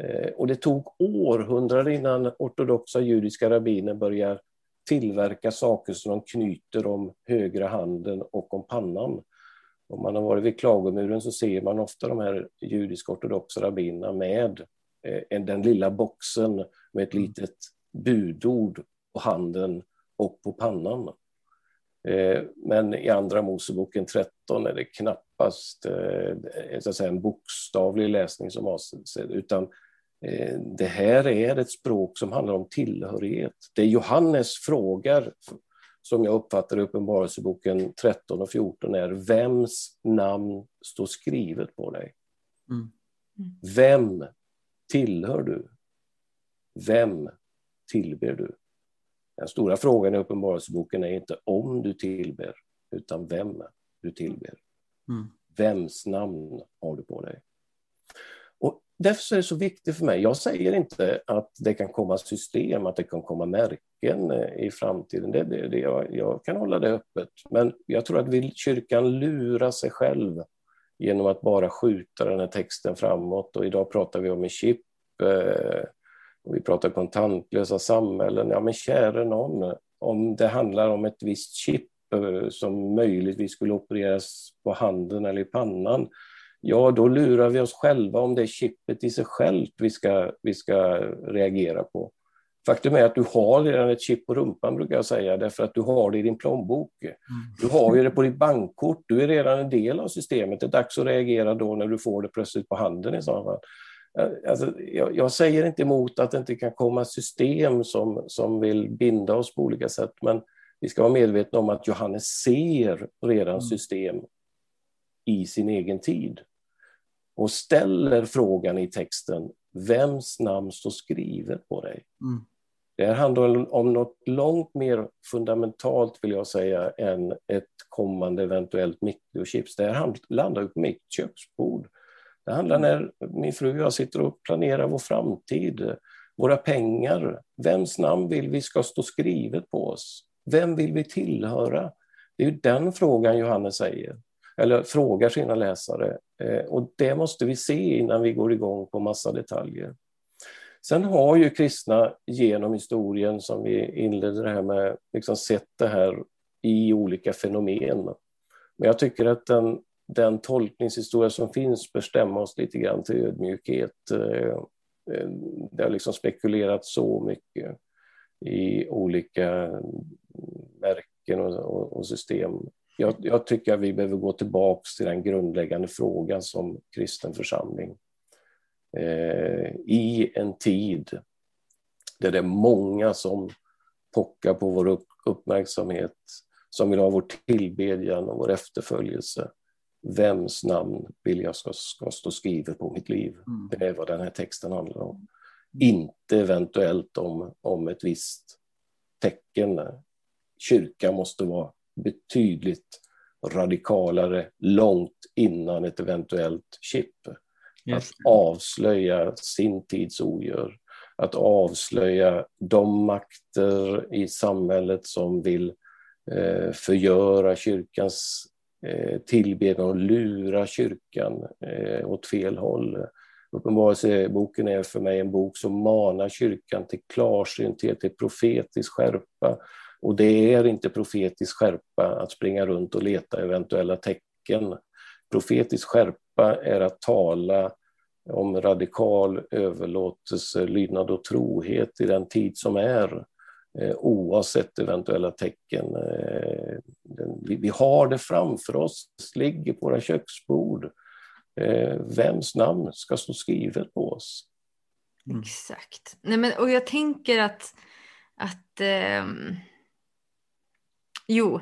Eh, och det tog århundraden innan ortodoxa judiska rabbiner började tillverka saker som de knyter om högra handen och om pannan. Om man har varit vid klagomuren så ser man ofta de här judisk-ortodoxa rabbinerna med eh, den lilla boxen med ett litet budord på handen och på pannan. Eh, men i Andra Moseboken 13 är det knappast eh, så att säga, en bokstavlig läsning som avses, utan Eh, det här är ett språk som handlar om tillhörighet. Det Johannes frågar som jag uppfattar i Uppenbarelseboken 13 och 14 är vems namn står skrivet på dig? Mm. Vem tillhör du? Vem tillber du? Den stora frågan i Uppenbarelseboken är inte om du tillber, utan vem du tillber. Mm. Vems namn har du på dig? Och därför är det så viktigt för mig. Jag säger inte att det kan komma system, att det kan komma märken eh, i framtiden. Det, det, det, jag, jag kan hålla det öppet. Men jag tror att vill kyrkan lura sig själv genom att bara skjuta den här texten framåt. Och idag pratar vi om en chip. Eh, och vi pratar kontantlösa samhällen. Ja, men käre någon, om det handlar om ett visst chip eh, som möjligtvis skulle opereras på handen eller i pannan, ja då lurar vi oss själva om det är chippet i sig självt vi ska, vi ska reagera på. Faktum är att du har redan ett chip på rumpan brukar jag säga, därför att du har det i din plånbok. Mm. Du har ju det på ditt bankkort, du är redan en del av systemet. Det är dags att reagera då när du får det plötsligt på handen i så fall. Alltså, jag, jag, säger inte emot att det inte kan komma system som, som vill binda oss på olika sätt, men vi ska vara medvetna om att Johannes ser redan mm. system i sin egen tid och ställer frågan i texten, vems namn står skrivet på dig? Mm. Det handlar om något långt mer fundamentalt, vill jag säga, än ett kommande eventuellt mikrochips. Det här landar på mitt köksbord. Det handlar när min fru och jag sitter och planerar vår framtid, våra pengar. Vems namn vill vi ska stå skrivet på oss? Vem vill vi tillhöra? Det är ju den frågan Johannes säger, eller frågar sina läsare. Eh, och det måste vi se innan vi går igång på massa detaljer. Sen har ju kristna genom historien, som vi inledde det här med, liksom sett det här i olika fenomen. Men jag tycker att den, den tolkningshistoria som finns bör stämma oss lite grann till ödmjukhet. Eh, eh, det har liksom spekulerats så mycket i olika märken och, och system. Jag, jag, tycker att vi behöver gå tillbaka till den grundläggande frågan som kristen församling. Eh, I en tid där det är många som pockar på vår upp, uppmärksamhet, som vill ha vår tillbedjan och vår efterföljelse vems namn vill jag ska, ska stå skrivet på mitt liv? Mm. Det är vad den här texten handlar om. Mm. Inte eventuellt om, om ett visst tecken. Kyrkan måste vara betydligt radikalare långt innan ett eventuellt chip. Yes. Att avslöja sin tids ogör, att avslöja de makter i samhället som vill eh, förgöra kyrkans Eh, tillbedjan och lura kyrkan eh, åt fel håll. Uppenbarelseboken är för mig en bok som manar kyrkan till klarsynthet, till profetisk skärpa. Och det är inte profetisk skärpa att springa runt och leta eventuella tecken. Profetisk skärpa är att tala om radikal överlåtelse, lydnad och trohet i den tid som är. Eh, oavsett eventuella tecken. Eh, vi har det framför oss, det ligger på våra köksbord. Eh, vems namn ska stå skrivet på oss? Mm. Exakt. Nej, men, och jag tänker att, att eh, jo,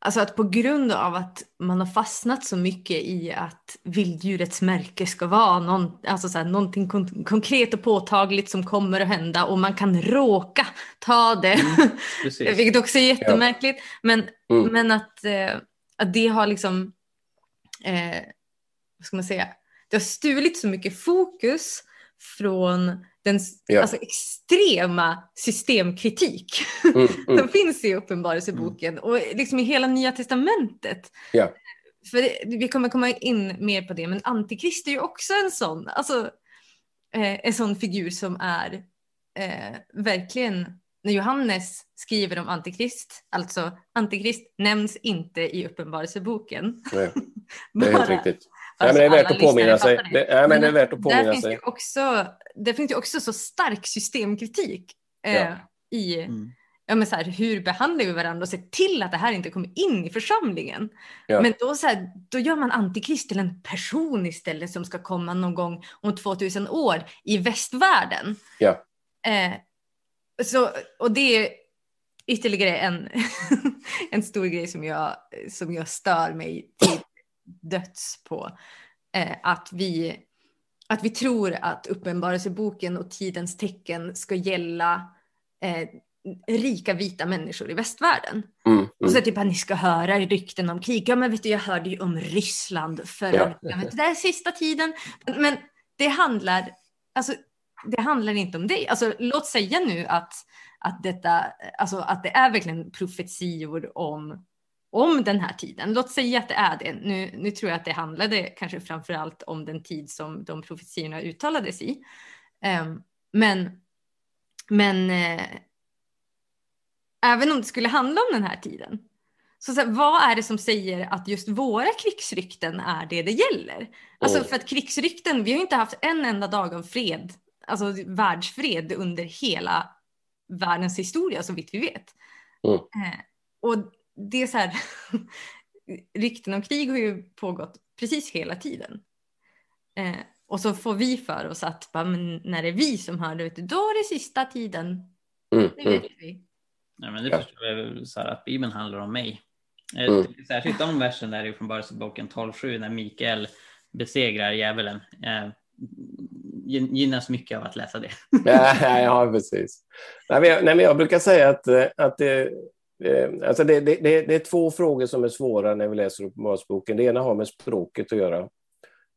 Alltså att på grund av att man har fastnat så mycket i att vilddjurets märke ska vara någon, alltså så här, någonting kon konkret och påtagligt som kommer att hända och man kan råka ta det. Mm, vilket också är jättemärkligt. Ja. Men, mm. men att, eh, att det har liksom, eh, vad ska man säga, det har stulit så mycket fokus från den ja. alltså, extrema systemkritik mm, mm. som finns i Uppenbarelseboken mm. och liksom i hela Nya Testamentet. Ja. För det, vi kommer komma in mer på det, men Antikrist är ju också en sån, alltså, eh, en sån figur som är eh, verkligen, när Johannes skriver om Antikrist, alltså Antikrist nämns inte i Uppenbarelseboken. Nej, det är helt riktigt. Nej, men det är värt att påminna sig. Det, nej, men det är värt att påminna finns sig. Ju också, det finns ju också så stark systemkritik eh, ja. i mm. ja, men så här, hur behandlar vi varandra och ser till att det här inte kommer in i församlingen. Ja. Men då, så här, då gör man antikrist till en person istället som ska komma någon gång om 2000 år i västvärlden. Ja. Eh, så, och det ytterligare en, en stor grej som jag, som jag stör mig till döds på. Eh, att, vi, att vi tror att Uppenbarelseboken och tidens tecken ska gälla eh, rika vita människor i västvärlden. Mm, mm. Och så typ att ni ska höra rykten om krig. Ja men vet du jag hörde ju om Ryssland förra Ja. veckan. Det är sista tiden. Men det handlar, alltså, det handlar inte om dig. Alltså, låt säga nu att, att, detta, alltså, att det är verkligen profetior om, om den här tiden. Låt säga att det är det. Nu, nu tror jag att det handlade kanske framför allt om den tid som de profetiorna uttalades i. Ehm, men men eh, även om det skulle handla om den här tiden. Så, så här, vad är det som säger att just våra krigsrykten är det det gäller? Alltså för att krigsrykten, vi har inte haft en enda dag av fred, alltså världsfred under hela världens historia så vitt vi vet. Mm. Eh, och det är så här, rykten om krig har ju pågått precis hela tiden. Eh, och så får vi för oss att bara, men när det är vi som hör det, vet du, då är det sista tiden. Mm, Det mm. vet vi. Nej, men det Ja. förstår jag så här, att Bibeln handlar om mig. Eh, Mm. Särskilt de versen där i Uppenbarelseboken 12.7 när Mikael besegrar djävulen. Eh, gyn- gynnas mycket av att läsa det. Ja, ja precis. Nej, men jag, nej, men jag brukar säga att, eh, att det, alltså det, det, det, är två frågor som är svåra när vi läser Uppenbarelseboken. Det ena har med språket att göra,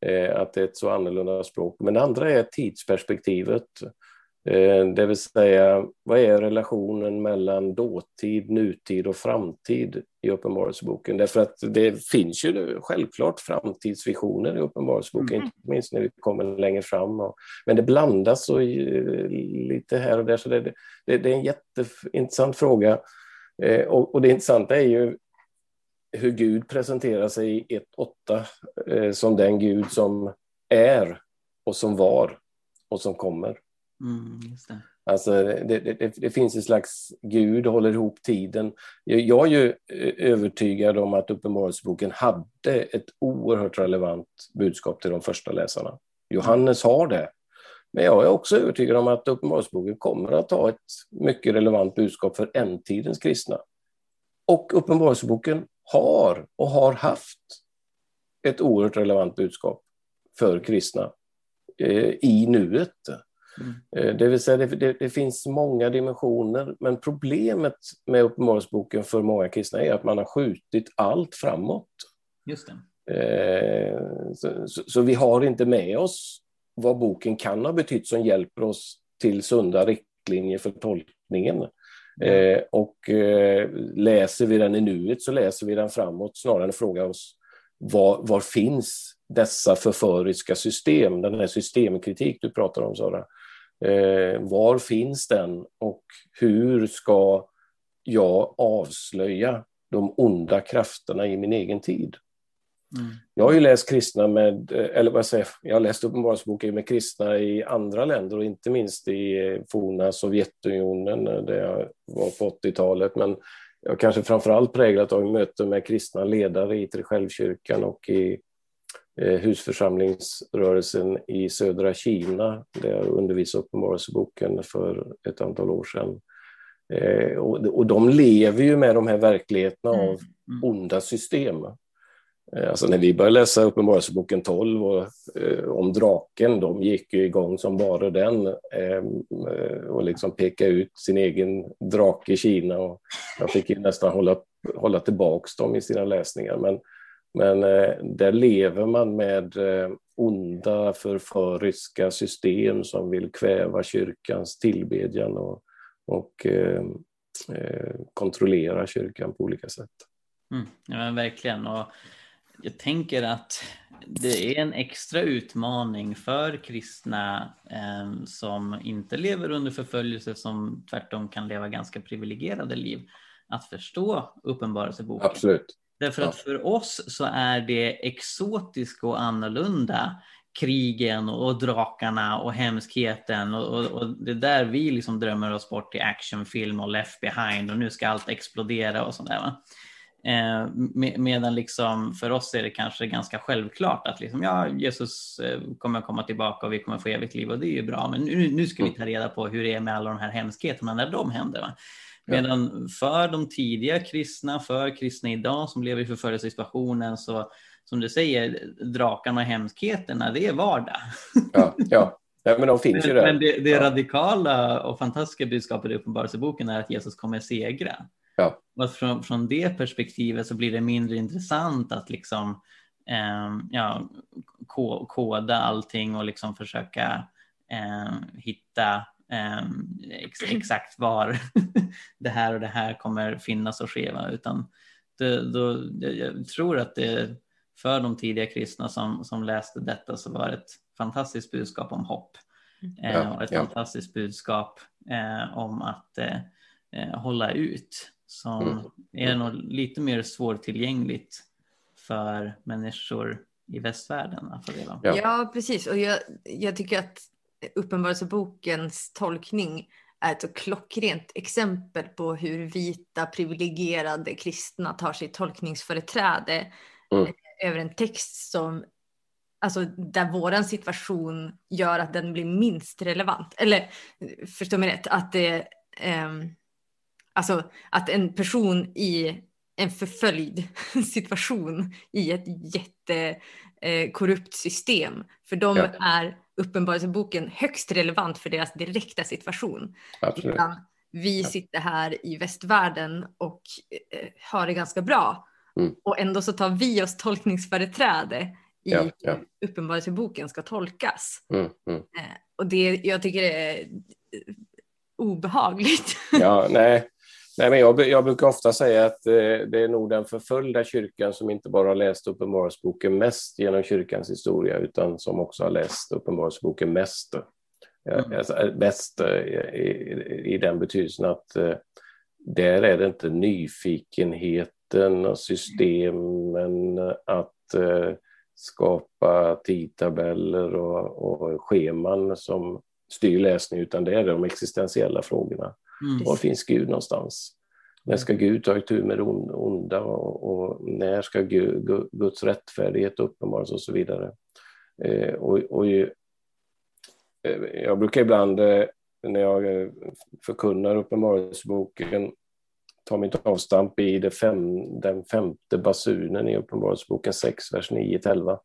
eh, att det är ett så annorlunda språk. Men det andra är tidsperspektivet. Eh, Det vill säga, vad är relationen mellan dåtid, nutid och framtid i Uppenbarelseboken? Därför att det finns ju självklart framtidsvisioner i Uppenbarelseboken, Mm. inte minst när vi kommer längre fram. Och, men det blandas eh, lite här och där, så det, det, det är en jätteintressant fråga. Eh, Och, och det intressanta är ju hur Gud presenterar sig i 1.8 eh, som den Gud som är och som var och som kommer. Mm, det. Alltså, det, det, det finns en slags Gud håller ihop tiden. Jag, jag är ju eh, övertygad om att Uppenbarelseboken hade ett oerhört relevant budskap till de första läsarna. Johannes har det. Men jag är också övertygad om att Uppenbarelseboken kommer att ha ett mycket relevant budskap för ändtidens kristna. Och Uppenbarelseboken har och har haft ett oerhört relevant budskap för kristna eh, i nuet. Mm. Eh, Det vill säga, det, det, det finns många dimensioner, men problemet med Uppenbarelseboken för många kristna är att man har skjutit allt framåt. Just. Eh, Så, så, så vi har inte med oss vad boken kan ha betytt som hjälper oss till sunda riktlinjer för tolkningen. Eh, och eh, läser vi den i nuet så läser vi den framåt snarare än frågar oss var, var finns dessa förföriska system, den här systemkritik du pratar om Sara. Eh, var finns den och hur ska jag avslöja de onda krafterna i min egen tid? Mm. Jag har ju läst kristna med, eh, eller vad säger jag, jag har läst Uppenbarelseboken med kristna i andra länder och inte minst i eh, forna Sovjetunionen eh, där jag var på 80-talet. Men jag har kanske framförallt präglat av möten med kristna ledare i självkyrkan och i husförsamlingsrörelsen i södra Kina där jag undervisade Uppenbarelseboken för ett antal år sedan. Och, de lever ju med de här verkligheterna Mm. av onda system. Eh, alltså när vi började läsa Uppenbarelseboken 12 och, eh, om draken, de gick ju igång som bara den ehm, eh, och liksom peka ut sin egen drake i Kina. Och jag fick ju nästan hålla, hålla tillbaks dem i sina läsningar. Men, men eh, där lever man med eh, onda förföriska system som vill kväva kyrkans tillbedjan och, och eh, eh, kontrollera kyrkan på olika sätt. Mm, ja, men verkligen. Och jag tänker att det är en extra utmaning för kristna eh, som inte lever under förföljelse, som tvärtom kan leva ganska privilegierade liv, att förstå Uppenbarelseboken. Absolut. Därför Ja. att för oss så är det exotiskt och annorlunda krigen och drakarna och hemskheten och, och, och det är där vi liksom drömmer oss bort till actionfilm och left behind och nu ska allt explodera och sådär. Va? Eh, med, medan liksom för oss är det kanske ganska självklart att liksom, ja, Jesus eh, kommer komma tillbaka och vi kommer få evigt liv och det är ju bra. Men nu, nu ska vi ta reda på hur det är med alla de här hemskheterna när de händer. Va? Medan för de tidiga kristna, för kristna idag som lever i förföljelgesituationen så som du säger, drakarna och hemskheterna, det är vardag. Ja, ja. ja men de finns ju där. Men det, det ja. radikala och fantastiska budskapet i Uppenbarelseboken är att Jesus kommer segra. Ja. Och från, från det perspektivet så blir det mindre intressant att liksom eh, ja, koda allting och liksom försöka eh, hitta eh, ex, exakt var det här och det här kommer finnas och ske. Utan det, då, jag tror att det för de tidiga kristna som, som läste detta så var det ett fantastiskt budskap om hopp. Eh, ja, och ett ja. fantastiskt budskap eh, om att eh, eh hålla ut som mm. är nog lite mer svårtillgängligt för människor i västvärlden att få. Ja. ja, precis. Och jag, jag tycker att Uppenbarelsebokens tolkning är ett klockrent exempel på hur vita privilegierade kristna tar sitt tolkningsföreträde mm. över en text som alltså där våran situation gör att den blir minst relevant. Eller förstå mig rätt, att det um, Alltså att en person i en förföljd situation i ett jättekorrupt eh, system. För dem ja. är uppenbarelseboken högst relevant för deras direkta situation. Absolut. vi sitter här i västvärlden och eh, har det ganska bra. Mm. Och ändå så tar vi oss tolkningsföreträde i ja, ja. uppenbarelseboken ska tolkas. Mm, mm. Eh, och det jag tycker är obehagligt. Ja, nej, Nej, men jag, jag brukar ofta säga att eh, det är nog den förföljda kyrkan som inte bara har läst Uppenbarelseboken mest genom kyrkans historia utan som också har läst Uppenbarelseboken mest. Mm. Alltså, bäst eh, i, i, den betydelsen att eh, där är det inte nyfikenheten och systemen att eh, skapa tidtabeller och, och scheman som styr läsning utan det är de existentiella frågorna. Mm. Var finns Gud någonstans? När ska Gud ta itu med det onda och, när ska Gud, Guds rättfärdighet uppenbaras och så vidare. Eh, och, och, eh, jag brukar ibland eh, när jag eh, förkunnar Uppenbarelseboken ta mitt avstamp i fem, den femte basunen i Uppenbarelseboken 6, vers 9-11,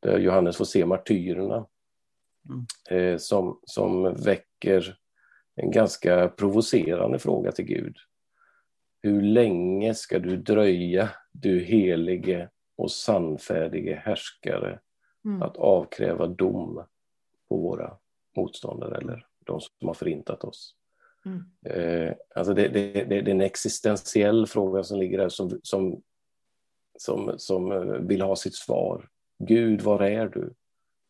där Johannes får se martyrerna mm. eh, som, som väcker en ganska provocerande fråga till Gud. Hur länge ska du dröja, du helige och sannfärdige härskare, mm. att avkräva dom på våra motståndare eller de som har förintat oss? Mm. Eh, alltså det, det, det, det, är en existentiell fråga som ligger där som, som, som, som eh, vill ha sitt svar. Gud, var är du?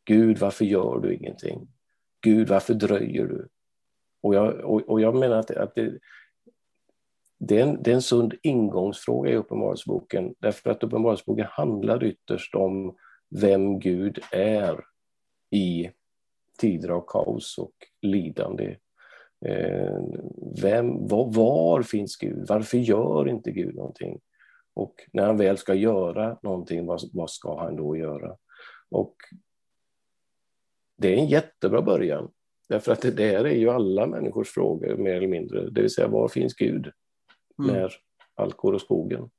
Gud, varför gör du ingenting? Gud, varför dröjer du? Och jag, och, och jag menar att, att det, det, är en, det är en sund ingångsfråga i Uppenbarelseboken, därför att Uppenbarelseboken handlar ytterst om vem Gud är i tider av kaos och lidande. Eh, vem, var, var, finns Gud? Varför gör inte Gud någonting? Och när han väl ska göra någonting, vad, vad ska han då göra? Och det är en jättebra början. Därför att det där är ju alla människors frågor mer eller mindre, det vill säga var finns Gud mm. när allt går åt skogen?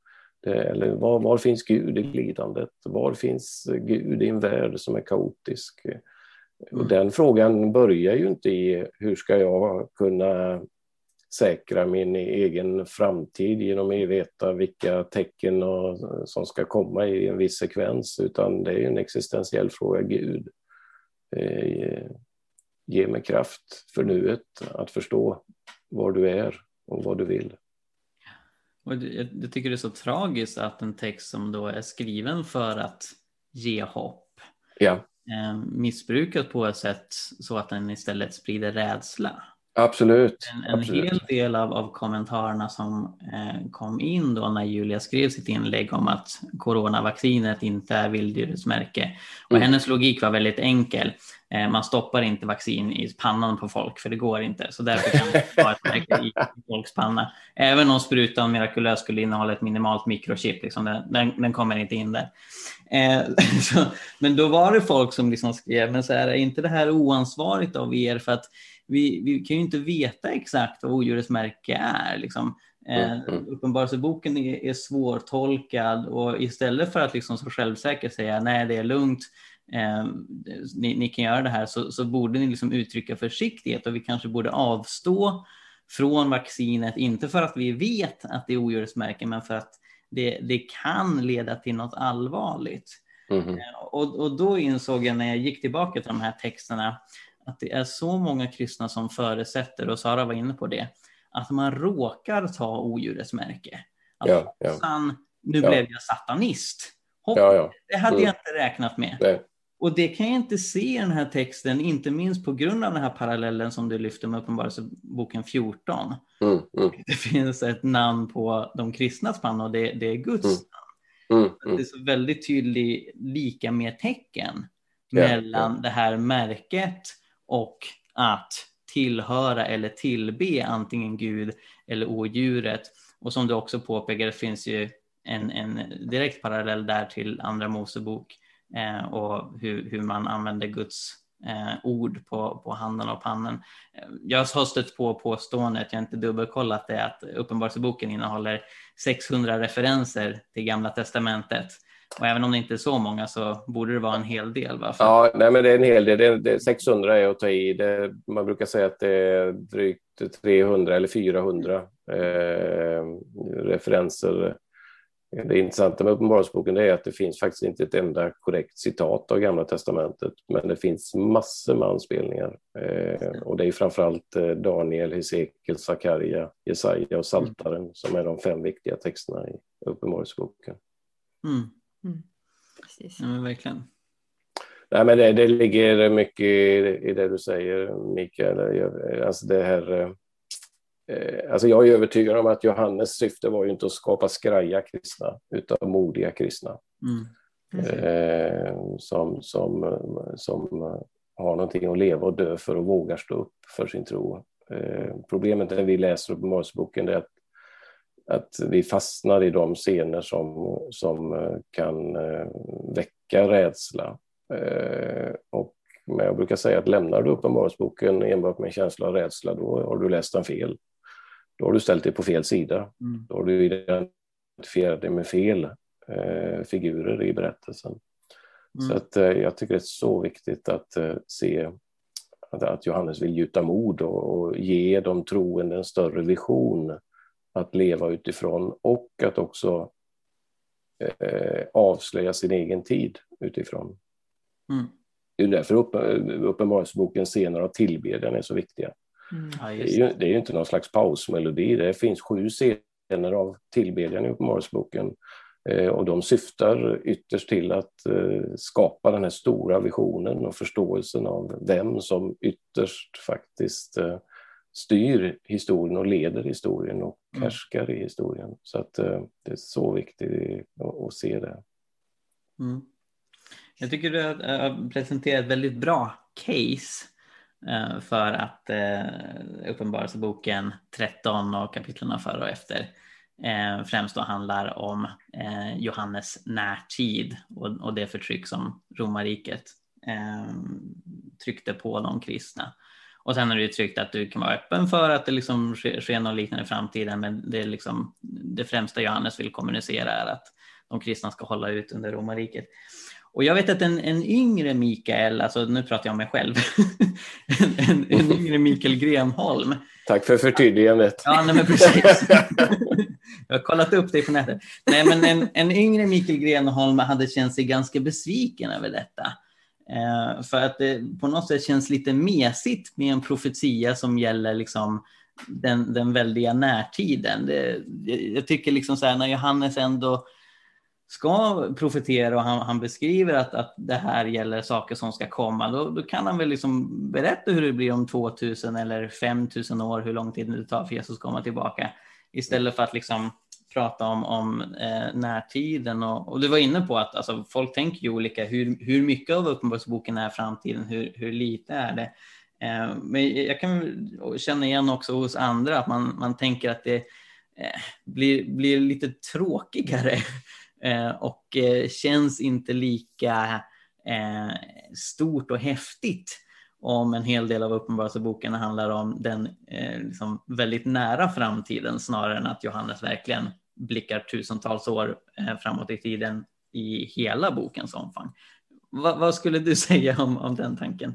Det, eller var, var, finns Gud i lidandet? Var finns Gud i en värld som är kaotisk? Mm. Och den frågan börjar ju inte i hur ska jag kunna säkra min egen framtid genom att veta vilka tecken och, som ska komma i en viss sekvens, utan det är en existentiell fråga. Gud, eh, ge mig kraft för nuet att förstå var du är och vad du vill. Och jag, tycker det är så tragiskt att en text som då är skriven för att ge hopp ja. eh, missbrukas på ett sätt så att den istället sprider rädsla. Absolut. En, en Absolut. hel del av, av kommentarerna som eh, kom in då när Julia skrev sitt inlägg om att coronavaccinet inte är vilddjursmärke. Och mm. hennes logik var väldigt enkel. Eh, man stoppar inte vaccin i pannan på folk, för det går inte. Så därför kan man ha ett märke i folks panna. Även om sprutan mirakulöst skulle innehålla ett minimalt mikrochip, liksom, den, den, kommer inte in där. Eh, så, men då var det folk som liksom skrev, men så här, är inte det här oansvarigt av er? För att vi, vi kan ju inte veta exakt vad odjurets märke är. Liksom. Eh, mm, mm. Uppenbarelseboken är, är svårtolkad och istället för att liksom så självsäkert säga nej det är lugnt, eh, ni, ni, kan göra det här, så, så borde ni liksom uttrycka försiktighet och vi kanske borde avstå från vaccinet, inte för att vi vet att det är odjursmärken, men för att det, det kan leda till något allvarligt. Mm. Och, och då insåg jag när jag gick tillbaka till de här texterna att det är så många kristna som förutsätter, och Sara var inne på det, att man råkar ta odjurets märke. Att ja, ja. Nu ja. blev jag satanist. Hopp, ja, ja. Det hade mm. jag inte räknat med. Nej. Och det kan jag inte se i den här texten, inte minst på grund av den här parallellen som du lyfter med Uppenbarelseboken 14. Mm, mm. Det finns ett namn på de kristnas panna och det, det är Guds mm. namn. Mm, mm. Det är så väldigt tydligt lika med tecken mellan yeah. det här märket och att tillhöra eller tillbe antingen Gud eller odjuret. Och som du också påpekar, det finns ju en, en direkt parallell där till Andra Mosebok Eh, och hur, hur man använder Guds eh, ord på, på handen och pannan. Eh, jag har stött på påståendet, jag har inte dubbelkollat det, att Uppenbarelseboken innehåller 600 referenser till Gamla Testamentet. Och även om det inte är så många så borde det vara en hel del. Varför? Ja, nej, men det är en hel del. Det, det, 600 är att ta i. Det, man brukar säga att det är drygt 300 eller 400 eh, referenser. Det intressanta med Uppenbarelseboken är att det finns faktiskt inte ett enda korrekt citat av Gamla Testamentet, men det finns massor med anspelningar. Eh, och det är framförallt eh, Daniel, Hesekiel, Sakarja, Jesaja och Saltaren mm. som är de fem viktiga texterna i Uppenbarelseboken. Mm. Mm. Precis. Ja, men verkligen. Nej, men det, det ligger mycket i, i, det du säger, Mikael. Alltså det här, eh, alltså jag är övertygad om att Johannes syfte var ju inte att skapa skraja kristna, utan modiga kristna. Mm. Eh, som, som, som har någonting att leva och dö för och vågar stå upp för sin tro. Eh, problemet när vi läser Uppenbarelseboken är att att vi fastnar i de scener som, som eh, kan eh, väcka rädsla. Eh, och men jag brukar säga att lämnar du Uppenbarelseboken enbart med en känsla av rädsla, då har du läst den fel. Då har du ställt dig på fel sida. Mm. Då har du identifierat dig med fel eh, figurer i berättelsen. Mm. Så att, eh, jag tycker det är så viktigt att eh, se att, att Johannes vill gjuta mod och, och ge de troende en större vision att leva utifrån och att också eh, avslöja sin egen tid utifrån. Mm. Det är därför upp, Uppenbarelsebokens scener av tillbedjan är så viktiga. Mm. Ja, det, är ju, det är ju inte någon slags pausmelodi, det finns sju scener av tillbedjan i Uppenbarelseboken eh, och de syftar ytterst till att eh, skapa den här stora visionen och förståelsen av vem som ytterst faktiskt eh, styr historien och leder historien och mm. härskar i historien. Så att uh, det är så viktigt att, se det. Mm. Jag tycker du har presenterat ett väldigt bra case Eh, för att eh, Uppenbarelseboken 13 och kapitlen före och efter eh, främst då handlar om Johannes närtid och, det förtryck som romarriket tryckte på de kristna. Och sen har du tryckt att du kan vara öppen för att det liksom sker, sker något liknande i framtiden. Men det, är liksom, det främsta Johannes vill kommunicera är att de kristna ska hålla ut under romarriket. Och jag vet att en, en yngre Mikael, alltså nu pratar jag om mig själv, en, en, en, yngre Mikael Grenholm. Tack för förtydligandet. Ja, nej, men precis. jag har kollat upp dig på nätet. Nej, men en, en yngre Mikael Grenholm hade känt sig ganska besviken över detta. Eh, för att det på något sätt känns lite mesigt med en profetia som gäller liksom den, den väldiga närtiden. Det, jag tycker liksom så här, när Johannes ändå ska profetera och han, han, beskriver att, att det här gäller saker som ska komma, då, då, kan han väl liksom berätta hur det blir om 2000 eller 5000 år, hur lång tid det tar för Jesus att komma tillbaka. Istället för att liksom prata om, om eh, närtiden och, och, du var inne på att alltså, folk tänker ju olika. Hur, hur mycket av Uppenbarelseboken är framtiden? Hur, hur lite är det? Eh, men jag kan känna igen också hos andra att man, man tänker att det eh, blir, blir lite tråkigare Eh, och eh, känns inte lika eh, stort och häftigt om en hel del av Uppenbarelseboken handlar om den eh, liksom väldigt nära framtiden snarare än att Johannes verkligen blickar tusentals år eh, framåt i tiden i hela bokens omfång. Va, vad skulle du säga om, om den tanken?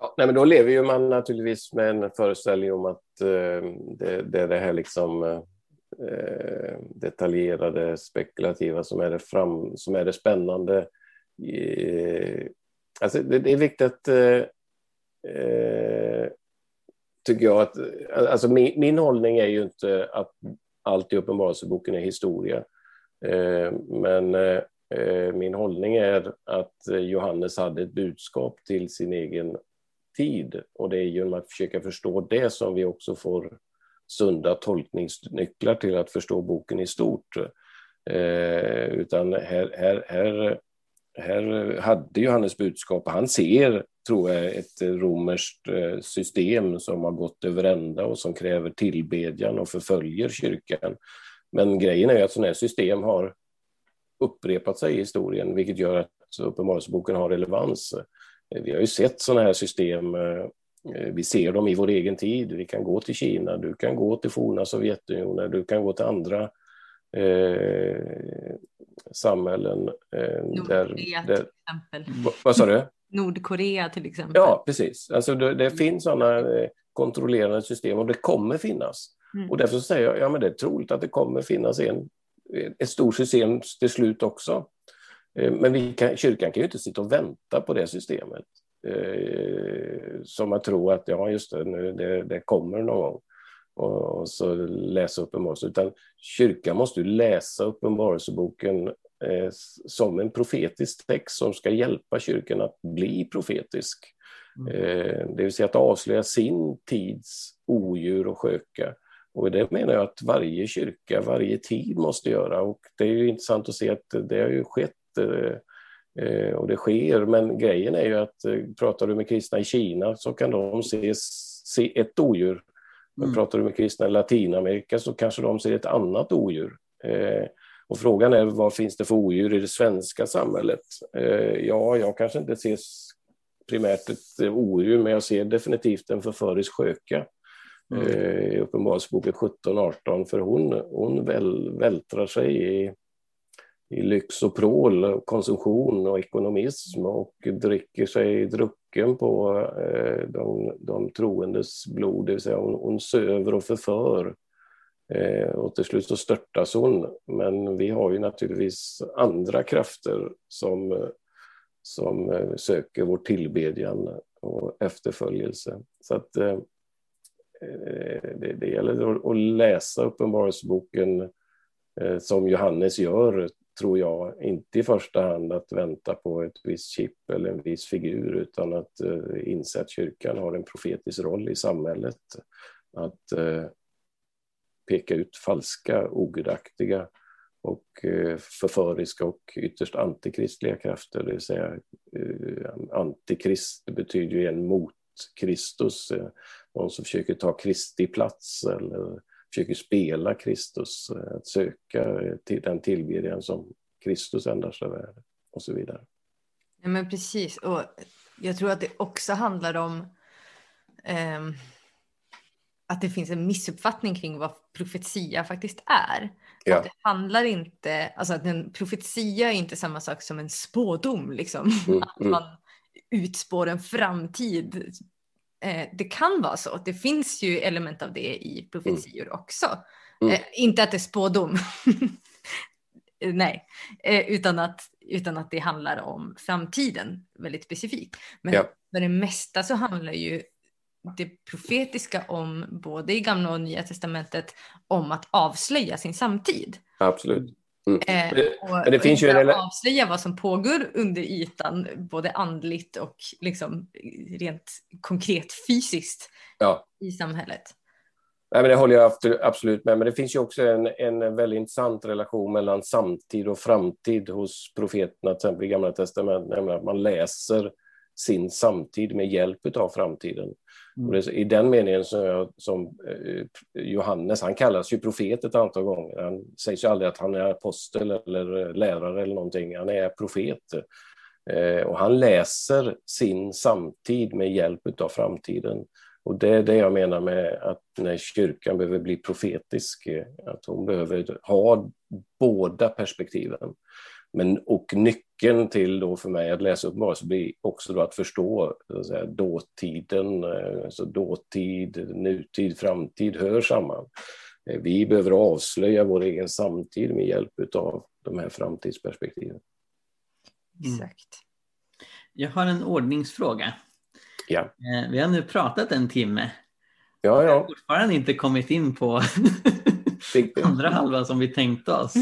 Ja, nej, men då lever ju man naturligtvis med en föreställning om att eh, det, det, är det här liksom eh, eh, detaljerade, spekulativa som är det, fram, som är det spännande. Eh, alltså det, det, är viktigt, att eh, tycker jag, att alltså min, min hållning är ju inte att allt i Uppenbarelseboken är historia. Eh, men eh, min hållning är att Johannes hade ett budskap till sin egen tid. Och det är genom att försöka förstå det som vi också får sunda tolkningsnycklar till att förstå boken i stort. Eh, utan här, här, här, här hade Johannes budskap, han ser, tror jag, ett romerskt eh, system som har gått över ända och som kräver tillbedjan och förföljer kyrkan. Men grejen är att sådana här system har upprepat sig i historien, vilket gör att Uppenbarelseboken har relevans. Eh, vi har ju sett sådana här system. Eh, Eh, eh, vi ser dem i vår egen tid. Vi kan gå till Kina, du kan gå till forna Sovjetunionen, du kan gå till andra eh, samhällen. Eh, Nordkorea där, där, till exempel. Vad sa du? Nordkorea till exempel. Ja, precis. Alltså det, det finns sådana kontrollerande system och det kommer finnas. Mm. Och därför säger jag, ja men det är troligt att det kommer finnas en, ett stort system till slut också. Eh, men kan, kyrkan kan ju inte sitta och vänta på det systemet. Eh, som att tro att ja, just det, nu, det, det kommer någon gång. Och, och så läsa uppenbarelse. Utan kyrkan måste ju läsa uppenbarelseboken eh, som en profetisk text som ska hjälpa kyrkan att bli profetisk. Mm. Eh, det vill säga att avslöja sin tids odjur och sköka. Och det menar jag att varje kyrka, varje tid måste göra. Och det är ju intressant att se att det har ju skett Eh, och det sker. Men grejen är ju att eh, pratar du med kristna i Kina så kan de se, se ett odjur. Men mm. pratar du med kristna i Latinamerika så kanske de ser ett annat odjur. Och frågan är vad finns det för odjur i det svenska samhället? Ja, jag kanske inte ser primärt ett odjur, men jag ser definitivt en förförisk sköka. Mm. I Uppenbarelseboken 17-18, för hon, hon väl, vältrar sig i i lyx och prål, konsumtion och ekonomism och dricker sig drucken på eh, de, de troendes blod, det vill säga hon, hon söver och förför. Eh, och till slut så störtas hon. Men vi har ju naturligtvis andra krafter som, som eh, söker vår tillbedjan och efterföljelse. Så att eh, eh det, det gäller att läsa Uppenbarelseboken eh, som Johannes gör tror jag, inte i första hand att vänta på ett visst chip eller en viss figur, utan att eh, inse att kyrkan har en profetisk roll i samhället. Att eh, peka ut falska, ogudaktiga och eh, förföriska och ytterst antikristliga krafter, det vill säga eh, antikrist betyder ju en mot Kristus, eh, någon som försöker ta Kristi plats eller försöker spela Kristus, eh, att söka till den tillbedjan som Kristus endast är värd och så vidare. Ja, men precis, och jag tror att det också handlar om eh, att det finns en missuppfattning kring vad profetia faktiskt är. Ja. Att det handlar inte, alltså att en profetia är inte samma sak som en spådom, liksom. Mm, att mm. man utspår en framtid eh, det kan vara så. Det finns ju element av det i profetior mm. också. Mm. Eh, inte att det är spådom. Nej, eh, utan, att, utan att det handlar om framtiden väldigt specifikt. Men ja. för det mesta så handlar ju det profetiska om, både i gamla och nya testamentet, om att avslöja sin samtid. Absolut. Mm. Eh, och, men det finns ju en... avslöja vad som pågår under ytan, både andligt och liksom rent konkret fysiskt ja. i samhället. Nej, men det håller jag absolut med Men det finns ju också en, en väldigt intressant relation mellan samtid och framtid hos profeterna, till exempel i Gamla Testamentet, nämligen att man läser sin samtid med hjälp av framtiden. Mm. Det, I den meningen som, jag, som eh, Johannes, han kallas ju profet ett antal gånger. Han sägs ju aldrig att han är apostel eller lärare eller någonting, han är profet. Eh, och han läser sin samtid med hjälp av framtiden. Och det är det jag menar med att när kyrkan behöver bli profetisk, eh, att hon behöver ha båda perspektiven. Men, och nyckeln till då för mig att läsa upp så blir också då att förstå så att säga, dåtiden, alltså dåtid, nutid, framtid hör samman. Eh, vi behöver avslöja vår egen samtid med hjälp av de här framtidsperspektiven. Exakt. Jag har en ordningsfråga. Ja. Eh, vi har nu pratat en timme. Ja, ja. Jag har fortfarande inte kommit in på andra halvan som vi tänkte oss.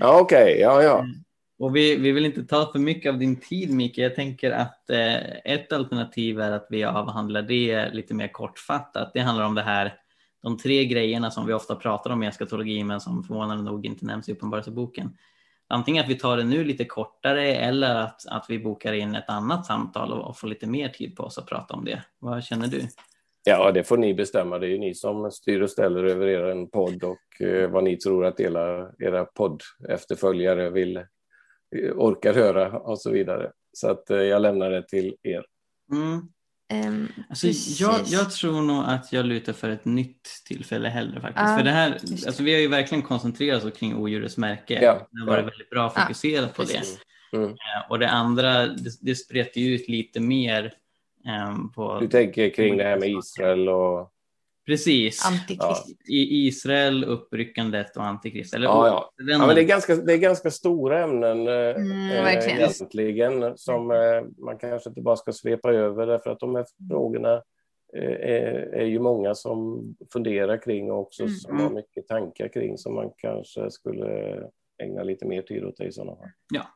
Ja, Okej, okay. ja, ja. Och vi, vi vill inte ta för mycket av din tid, Mikael. Jag tänker att eh, ett alternativ är att vi avhandlar det lite mer kortfattat. Det handlar om det här, de tre grejerna som vi ofta pratar om i eskatologi, men som förvånande nog inte nämns i Uppenbarelseboken antingen att vi tar det nu lite kortare eller att, att vi bokar in ett annat samtal och, och får lite mer tid på oss att prata om det. Vad känner du? Ja, det får ni bestämma. Det är ju ni som styr och ställer över er podd och eh, vad ni tror att era, era podd efterföljare vill, orkar höra och så vidare. Så att eh, jag lämnar det till er. Mm. Um, alltså, jag, jag, tror nog att jag lutar för ett nytt tillfälle hellre faktiskt. Uh, för det här, alltså, vi har ju verkligen koncentrerat oss kring odjurets märke. Ja, det har varit ja. väldigt bra fokuserat uh, på det. Mm. Uh, och det andra, det, det spretar ju ut lite mer um, på... Du tänker kring det här med Israel och Precis. Antikrist. Ja. I Israel, uppryckandet och antikrist. Eller, ja, ja. ja men det, är ganska, det är ganska stora ämnen eh, mm, eh, egentligen som eh, man kanske inte bara ska svepa över därför att de här frågorna eh, är, är ju många som funderar kring och också mm. som har mycket tankar kring som man kanske skulle ägna lite mer tid åt i sådana fall. Ja.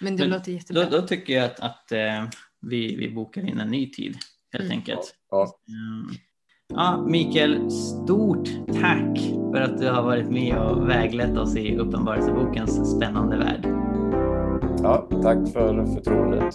Men det men låter jättebra. Då, då tycker jag att, att eh, vi, vi bokar in en ny tid helt mm. enkelt. Ja. Ja, Mikael, stort tack för att du har varit med och väglett oss i Uppenbarelsebokens spännande värld. Ja, tack för förtroendet.